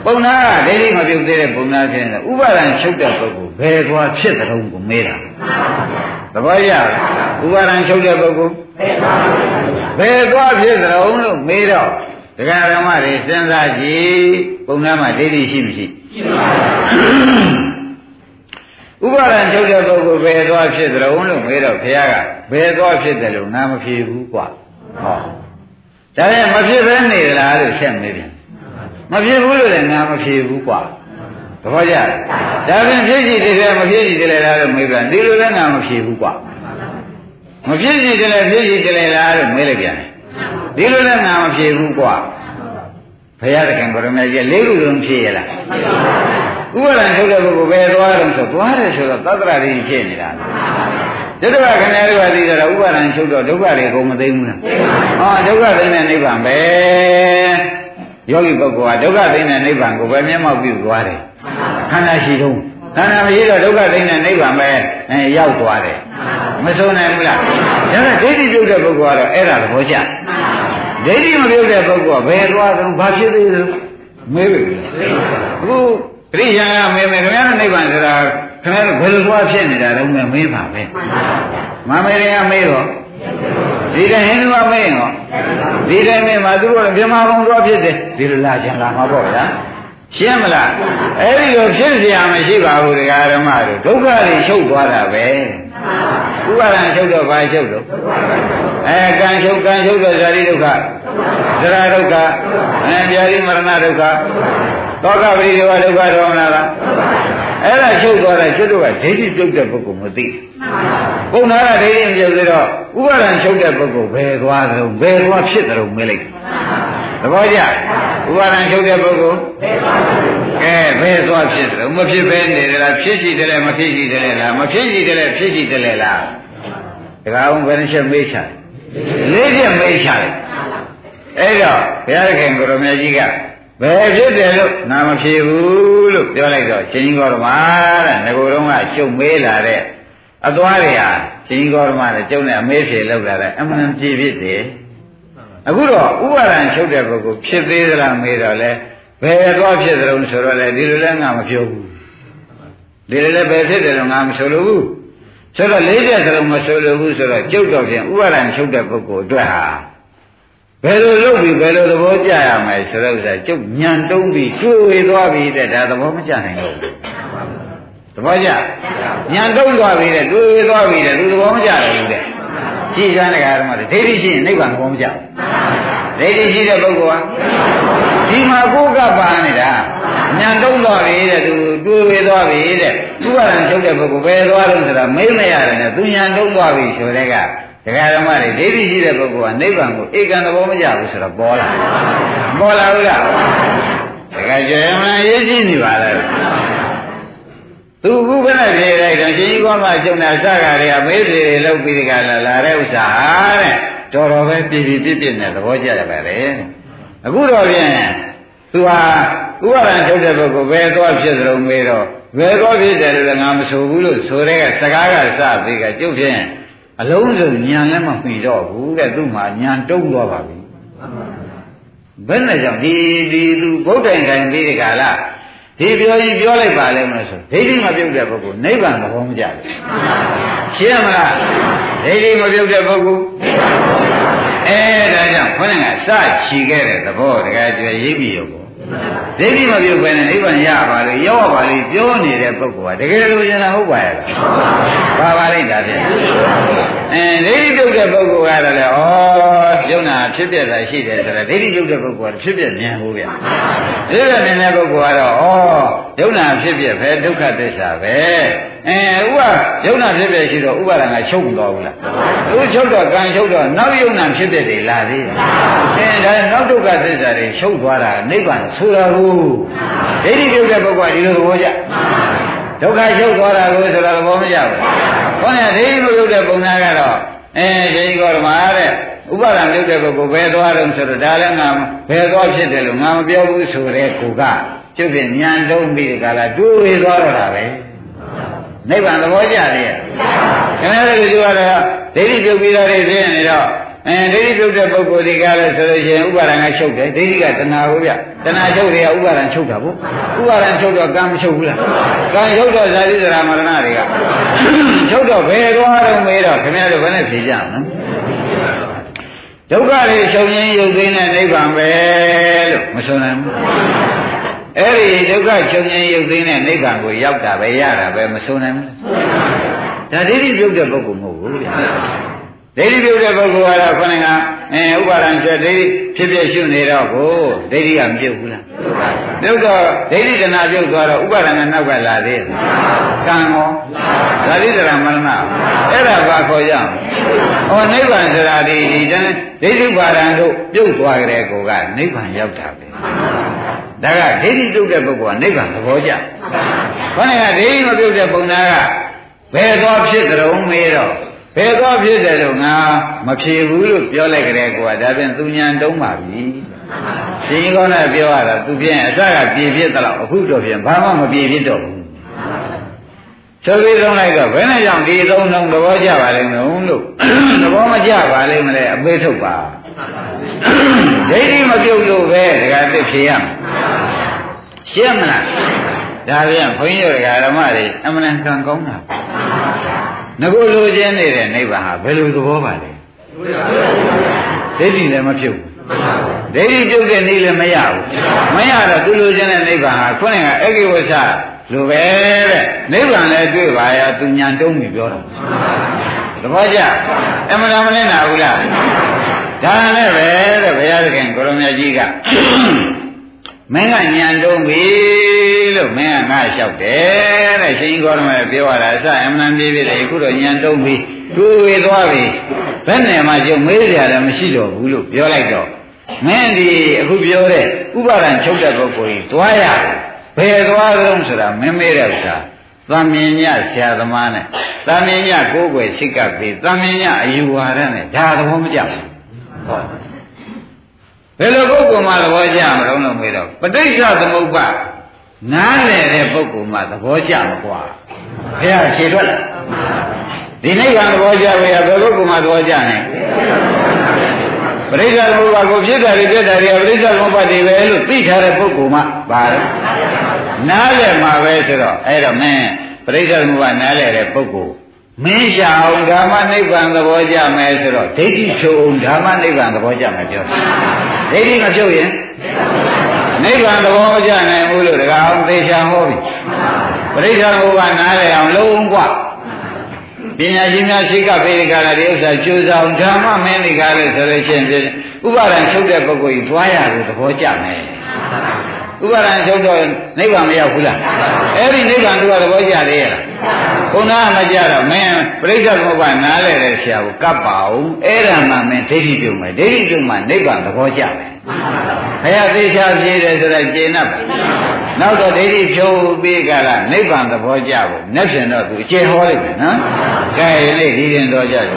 ပုံနာကဒိဋ္ဌိမပြုတ်သေးတဲ့ပုံနာဖြစ်နေဥပါဒံချုပ်တဲ့ပုဂ္ဂိုလ်ဘယ်သွားဖြစ်တဲ့ုံကိုမေးတာသဘောရလားဥပါဒံချုပ်တဲ့ပုဂ္ဂိုလ်ဘယ်သွားဖြစ်တဲ့ုံလို့မေးတော့ဒကာဓမ္မတွေစဉ်းစားကြည့်ပုံနာမှာဒိဋ္ဌိရှိမရှိရှိပါဥပါဒံချုပ်တဲ့ပုဂ္ဂိုလ်ဘယ်သွားဖြစ်သလဲလို့မေးတော့ဘုရားကဘယ်သွားဖြစ်တယ်လို့ငါမဖြေဘူးကွာဟောဒါနဲ့မဖြစ်ဘဲနေလားလို့ဆက်မေးပြန် မဖြစ်ဘူးလို့လည်းငါမဖြေဘူးကွာသဘောကျဒါပြင်ဖြစ်ကြည့်တယ်မဖြစ်ကြည့်တယ်လားလို့မေးပြန်ဒီလိုလည်းငါမဖြေဘူးကွာမဖြစ်ကြည့်တယ်ဖြစ်ကြည့်တယ်လားလို့မေးလိုက်ပြန်ဒီလိုလည်းငါမဖြေဘူးကွာဘုရားသခင်ကိုရမကြီးလေးခုလုံးဖြေရလားဥပါဒံထုတ်တဲ့ပုဂ္ဂိုလ်ပဲသွားတယ်ဆိုသွားတယ်ဆိုတော့သတ္တရာတွေဖြစ်နေတာဒုက္ခခဏတွေကသိကြတော့ဥပါဒံချုပ်တော့ဒုက္ခတွေကုန်မသိဘူးလားဟောဒုက္ခသိတဲ့နိဗ္ဗာန်ပဲ ယောဂီပုဂ္ဂိုလ်ကဒုက္ခသိတဲ့နိဗ္ဗာန်ကိုပဲမျက်မှောက်ပြုသွားတယ်ခန္ဓာရှိတော့ခန္ဓာမရှိတော့ဒုက္ခသိတဲ့နိဗ္ဗာန်ပဲအဲရောက်သွားတယ်မဆုံးနိုင်ဘူးလားဒါကဒိဋ္ဌိပြုတ်တဲ့ပုဂ္ဂိုလ်ကတော့အဲ့ဒါသဘောကျဒိဋ္ဌိမပြုတ်တဲ့ပုဂ္ဂိုလ်ကဘယ်သွားသလဲဘာဖြစ်သေးလဲမေးပြီအခုခရိယာကမေးမယ်ခင်ဗျားတို့နိဗ္ဗာန်ဆိုတာခင်ဗျားတို့ဘယ်လိုသွားဖြစ်နေတာလဲမေးမေးပါပဲမမေးရင်မေးတော့ ဒီတိုင်းဟိန္ဒူကမေးရင်ဒီတိုင်းမေးမှာသူတို့မြမဘုံသွားဖြစ်တယ်ဒီလိုလာကြလာမှာပေါ့ဗျာရှင်းမလားအဲ့ဒီလိုဖြစ်เสียမရှိပါဘူးတရားဓမ္မတို့ဒုက္ခတွေချုပ်သွားတာပဲဥပါဒံချုပ်တော့ဘာချုပ်တော့အဲကံချုပ်ကံချုပ်တော့ဇာတိဒုက္ခဇရာဒုက္ခအဲပြာတိမရဏဒုက္ခ သောကပရိဒေဝဒုက္ခဒေါမနာလားအဲ့ဒါချုပ်သွားတယ်ကျွတ်တို့ကဒိဋ္ဌိပြုတ်တဲ့ပုဂ္ဂိုလ်မသိပုံနာကဒိဋ္ဌိမပြုတ်သေးတော့ဥပါဒံချုပ်တဲ့ပုဂ္ဂိုလ်ဘယ်သွားကြုံဘယ်သွားဖြစ်ကြုံမေးလိုက်သဘောကျဥပါဒံချုပ်တဲ့ပုဂ္ဂိုလ်ကဲဘယ်သွားဖြစ်ကြုံမဖြစ်ပဲနေကြလားဖြစ်ရှိတယ်မဖြစ်ရှိတယ်လားမဖြစ်ရှိတယ်ဖြစ်ရှိတယ်လားတခါအောင်ဘယ်နှချက်မေးချလေးချက်မေးချလိုက်အဲ့တော့ဘုရားခင်ကိုရမကြီးက ဘယ်ဖြစ်တယ်လို့နာမဖြေဘူးလို့ပြောလိုက်တော့ရှင်ကြီးကောရမတဲ့ငကိုယ်တော့ကကျုပ်မေးလာတဲ့အသွားတွေဟာရှင်ကြီးကောရမနဲ့ကျုပ်နဲ့အမေးဖြေလောက်လာတဲ့အမှန်ပြေဖြစ်တယ်အခုတော့ဥပါဒံချုပ်တဲ့ပုဂ္ဂိုလ်ဖြစ်သေးသလားမေးတော့လဲဘယ်တော့ဖြစ်သလုံးဆိုတော့လေဒီလိုလဲငါမပြောဘူးဒီလိုလဲဘယ်ဖြစ်တယ်လို့ငါမဆိုလို့ဘူးဆိုတော့လေးတဲ့သလုံးမဆိုလို့ဘူးဆိုတော့ကျုပ်တော့ဖြင့်ဥပါဒံချုပ်တဲ့ပုဂ္ဂိုလ်အတွက်ဟာ ဘယ်လိုလုပ်ပြီးဘယ်လိုသဘောကျရမယ်ဆိုတော့ဥစ္စာကျုပ်ညံတုံးပြီးကျွေဝေသွားပြီးတဲ့ဒါသဘောမကျနိုင်တော့ဘူးသဘောကျညံတုံးသွားပြီးတဲ့ကျွေဝေသွားပြီးတဲ့သူသဘောမကျတယ်လို့တဲ့ကြည်စမ်းတဲ့ကာရမတွေဒိဋ္ဌိရှိရင်နိဗ္ဗာန်သဘောမကျဒိဋ္ဌိရှိတဲ့ပုဂ္ဂိုလ်ဟာဒီမှာကိုယ်ကပါနေတာညံတုံးသွားပြီတဲ့သူတွေးဝေသွားပြီတဲ့သူကလည်းချုပ်တဲ့ပုဂ္ဂိုလ်ဘယ်သွားလို့ဆိုတာမေးမရတယ်နဲ့သူညံတုံးသွားပြီဆိုတဲ့က တရားဓမ္မတွေဒိဋ္ဌိရှိတဲ့ပုဂ္ဂိုလ်ကနိဗ္ဗာန်ကိုဧကံသဘောမကျဘူးဆိုတော့ပေါ်လာပေါ်လာဘူးလားတရားကျေမရေးကြည့်နေပါလားသူခုခဏပြေလိုက်တော့ရှင်ကြီးကောင်းမှကျုံတာစကားတွေကမေးစီတွေလောက်ပြီးဒီကလာလာတဲ့ဥစ္စာဟာတဲ့တော်တော်ပဲပြည်ပြည်ပြည့်ပြည့်နဲ့သဘောကျရပါလေအခုတော့ဖြင့်သူဟာဥပါဒံထုတ်တဲ့ပုဂ္ဂိုလ်ဘယ်သွားဖြစ်သလုံးမေးတော့ဘယ်သွားဖြစ်တယ်လို့ငါမဆိုဘူးလို့ဆိုတဲ့ကစကားကစပြီးကကျုပ်ဖြင့် အလုံးစုံညံလည်းမမှီတော့ဘူးတဲ့သူ့မှာညံတုံးသွားပါပြီဘယ်နဲ့ကြောင့်ဒီဒီသူဗုဒ္ဓံခံပြီးဒီကလာဒီပြောရင်ပြောလိုက်ပါလိမ့်မယ်ဆိုဒိဋ္ဌိမပြုတ်တဲ့ပုဂ္ဂိုလ်နိဗ္ဗာန်သဘောမကျဘူးရှင်းမလားဒိဋ္ဌိမပြုတ်တဲ့ပုဂ္ဂိုလ်အဲဒါကြောင့်ခေါင်းကစချီခဲ့တဲ့သဘောတကယ်ကျွရိပ်ပြီးရုပ်ကို ဒိဋ္ဌိမပြုတ်ပဲနဲ့နိဗ္ဗာန်ရပါလို့ရောက်ပါလိမ့်ပြောနေတဲ့ပုဂ္ဂိုလ်ကတကယ်လို့ရင်ဟုတ်ပါရဲ့လားပါပါလိမ့်တာဖြင့်အဲဒိဋ္ဌိပြုတ်တဲ့ပုဂ္ဂိုလ်ကတော့လေဩယုံနာဖြစ်ပြတာရှိတယ်ဆိုတော့ဒိဋ္ဌိပြုတ်တဲ့ပုဂ္ဂိုလ်ကဖြစ်ပြမြင်ဘူးဗျဒီလိုမြင်တဲ့ပုဂ္ဂိုလ်ကတော့ဩယုံနာဖြစ်ပြပဲဒုက္ခသစ္စာပဲအဲဥပယုံနာဖြစ်ပြရှိတော့ဥပါဒံကချုပ်မသွားဘူးလားသူချုပ်တော့ကံချုပ်တော့နောက်ယုံနာဖြစ်ပြတွေလာသေးတယ်အဲဒါနောက်ဒုက္ခသစ္စာတွေချုပ်သွားတာနိဗ္ဗာန်ဆိုတာကိုဒိဋ္ဌိပြုတ်တဲ့ပုဂ္ဂိုလ်ကဒီလိုသဘောကျဒုက္ခချုပ်သွားတာကိုဆိုတာသဘောမကျဘူးခေါင်းကဒိဋ္ဌိမပြုတ်တဲ့ပုံနာကတော့အဲဒီကောဓမာတဲ့ဥပါဒံပြုတ်တဲ့ပုဂ္ဂိုလ်ဘယ်သွားတော့ဆိုတော့ဒါလည်းငါဘယ်သွားဖြစ်တယ်လို့ငါမပြောဘူးဆိုတဲ့ကိုကကျုပ်ပြင်ညံတုံးပြီးဒီကလာတွေးဝေသွားတော့တာပဲနိဗ္ဗာန်သဘောကျတယ်ခင်ဗျားတို့ကတော့ဒိဋ္ဌိပြုတ်ပြီးတော့နေနေတော့ အဲဒိဋ္ဌိပြုတ်တဲ့ပုဂ္ဂိုလ်တွေကလည်းဆိုလို့ရှိရင်ဥပါဒံကချုပ်တယ်ဒိဋ္ဌိကတဏှာကိုဗျတဏှာချုပ်တွေကဥပါဒံချုပ်တာပေါ့ဥပါဒံချုပ်တော့ကံမချုပ်ဘူးလားကံချုပ်တော့ဇာတိဇရာမရဏတွေကချုပ်တော့ဘယ်သွားတော့မေးတော့ခင်ဗျားတို့ဘယ်နဲ့ဖြေကြမလဲဒုက္ခတွေချုပ်ရင်းရုပ်သိမ်းတဲ့နိဗ္ဗာန်ပဲလို့မဆိုနိုင်ဘူးအဲ့ဒီဒုက္ခချုပ်ရင်းရုပ်သိမ်းတဲ့နိဗ္ဗာန်ကိုရောက်တာပဲရတာပဲမဆိုနိုင်ဘူးဒါဒိဋ္ဌိပြုတ်တဲ့ပုဂ္ဂိုလ်မဟုတ်ဘူးဗျာ ဒိဋ္ဌိပြုတ်တဲ့ပုဂ္ဂိုလ်ကတော့ခொနကအဲဥပါဒံကျွတ်ဒိဋ္ဌိဖြစ်ဖြစ်ရှုနေတော့ကိုဒိဋ္ဌိကမပြုတ်ဘူးလားပြုတ်တော့ဒိဋ္ဌိတဏပြုတ်သွားတော့ဥပါဒံကနောက်ကလာသေးတယ်ကံရောဓာတိတရမရဏအဲ့ဒါဘာခေါ်ရအောင်ဟောနိဗ္ဗာန်ဆိုတာဒီဒီတန်းဒိဋ္ဌိပါဒံတို့ပြုတ်သွားကြတဲ့ကိုကနိဗ္ဗာန်ရောက်တာပဲဒါကဒိဋ္ဌိပြုတ်တဲ့ပုဂ္ဂိုလ်ကနိဗ္ဗာန်သဘောကျခொနကဒိဋ္ဌိမပြုတ်တဲ့ပုံနာကဘယ်သွားဖြစ်ကြုံမေးတော့ ဘယ်သွားဖြစ်တယ်လို့ငါမဖြေဘူးလို့ပြောလိုက်ကြတဲ့ကွာဒါပြန်သူညံတုံးပါပြီရှင်ကြီးကောင်းနဲ့ပြောရတာသူဖြင့်အစကပြေဖြစ်သလောက်အခုတော့ဖြင့်ဘာမှမပြေဖြစ်တော့ဘူးဆိုပြီးဆုံးလိုက်တော့ဘယ်နဲ့ကြောင့်ဒီသုံးလုံးသဘောကျပါလိမ့်မလို့လို့သဘောမကျပါလိမ့်မလဲအပေးထုတ်ပါဒိဋ္ဌိမပြုတ်လို့ပဲဒကာတစ်ဖြေရမယ်ရှင်းမလားဒါပြန်ဘုန်းကြီးတို့ဓမ္မတွေအမှန်တန်ကောင်းတာ ငကိုလိုချင်နေတဲ့နိဗ္ဗာန်ဟာဘယ်လိုသဘောပါလဲဒိဋ္ဌိလည်းမဖြစ်ဘူးဒိဋ္ဌိပြုတ်တဲ့နည်းလည်းမရဘူးမရတော့သူလိုချင်တဲ့နိဗ္ဗာန်ဟာခုနကအဂိဝဆလိုပဲတဲ့နိဗ္ဗာန်လည်းတွေ့ပါရဲ့သူညာတုံးပြီးပြောတာသဘောကျအမှန်တမ်းမလဲနာဘူးလားဒါနဲ့ပဲတဲ့ဘုရားသခင်ကိုရမကြီးက မင်းကညံတုံးပြီလို့မင်းကငါလျှောက်တယ်တဲ့ရှင်ကြီးကောရမပြောရတာအစအမှန်ပြေးပြီလေအခုတော့ညံတုံးပြီတွေးဝေသွားပြီဘယ်နဲ့မှကျုံမေးကြတယ်မရှိတော့ဘူးလို့ပြောလိုက်တော့မင်းဒီအခုပြောတဲ့ဥပါဒံချုပ်တဲ့ပုဂ္ဂိုလ်ကြီးသွားရဘယ်သွားဆုံးဆိုတာမင်းမေးတဲ့ဥစ္စာသံမြင်ညဆရာသမားနဲ့သံမြင်ညကိုယ်ွယ်စိတ်ကပ်ပြီးသံမြင်ညအယူဝါဒနဲ့ဒါသဘောမကျဘူး ဘယ်လိုပုဂ္ဂိုလ်မှသဘောကျမလို့လို့မေးတော့ပဋိစ္စသမုပ္ပါနားလည်တဲ့ပုဂ္ဂိုလ်မှသဘောကျမကွာဘုရားခြေထွက်လာဒီနိဗ္ဗာန်သဘောကျပဲဘယ်ပုဂ္ဂိုလ်မှသဘောကျနိုင်ပရိစ္ဆေသမုပ္ပါကိုဖြစ်တာတွေပြတ်တာတွေကပရိစ္ဆေသမုပ္ပါတွေပဲလို့သိထားတဲ့ပုဂ္ဂိုလ်မှပါတော့နားလည်မှာပဲဆိုတော့အဲ့တော့မင်းပရိစ္ဆေသမုပ္ပါနားလည်တဲ့ပုဂ္ဂိုလ် မင်းရှာအောင်ဓမ္မနိဗ္ဗာန်သဘောကျမယ်ဆိုတော့ဒိဋ္ဌိချုပ်အောင်ဓမ္မနိဗ္ဗာန်သဘောကျမယ်ပြောဒိဋ္ဌိမဖြုတ်ရင်နိဗ္ဗာန်သဘောမကျနိုင်ဘူးလို့တကားအောင်သေချာဟောပြီပရိစ္ဆေသမုပ္ပါနားလည်အောင်လုံးဝပညာရှိများရှိကပေရိကလာဒီဥစ္စာကျိုးဆောင်ဓမ္မမင်းဒီကားလို့ဆိုလို့ရှိရင်ဥပါဒံချုပ်တဲ့ပုဂ္ဂိုလ်ကြီးသွားရတယ်သဘောကျမယ် ဥပါဒံချုပ်တော့နိဗ္ဗာန်မရောက်ဘူးလားအဲ့ဒီနိဗ္ဗာန်သူကသဘောကျသေးရဲ့လားခုနကမကြတော့မင်းပြိဿသမုပ္ပါနားလဲတဲ့ဆရာကိုကပ်ပါအောင်အဲ့ဒါမှမင်းဒိဋ္ဌိပြုံမယ်ဒိဋ္ဌိပြုံမှနိဗ္ဗာန်သဘောကျမယ်ဘုရားသေချာပြေးတယ်ဆိုတော့ကျေနပ်ပါနောက်တော့ဒိဋ္ဌိဖြုံးပြီးကြလားနိဗ္ဗာန်သဘောကျဖို့မျက်ဖြင်တော့သူအကျေဟောလိုက်မယ်နော်ကဲဒီနေ့ဒီရင်တော်ကြတယ်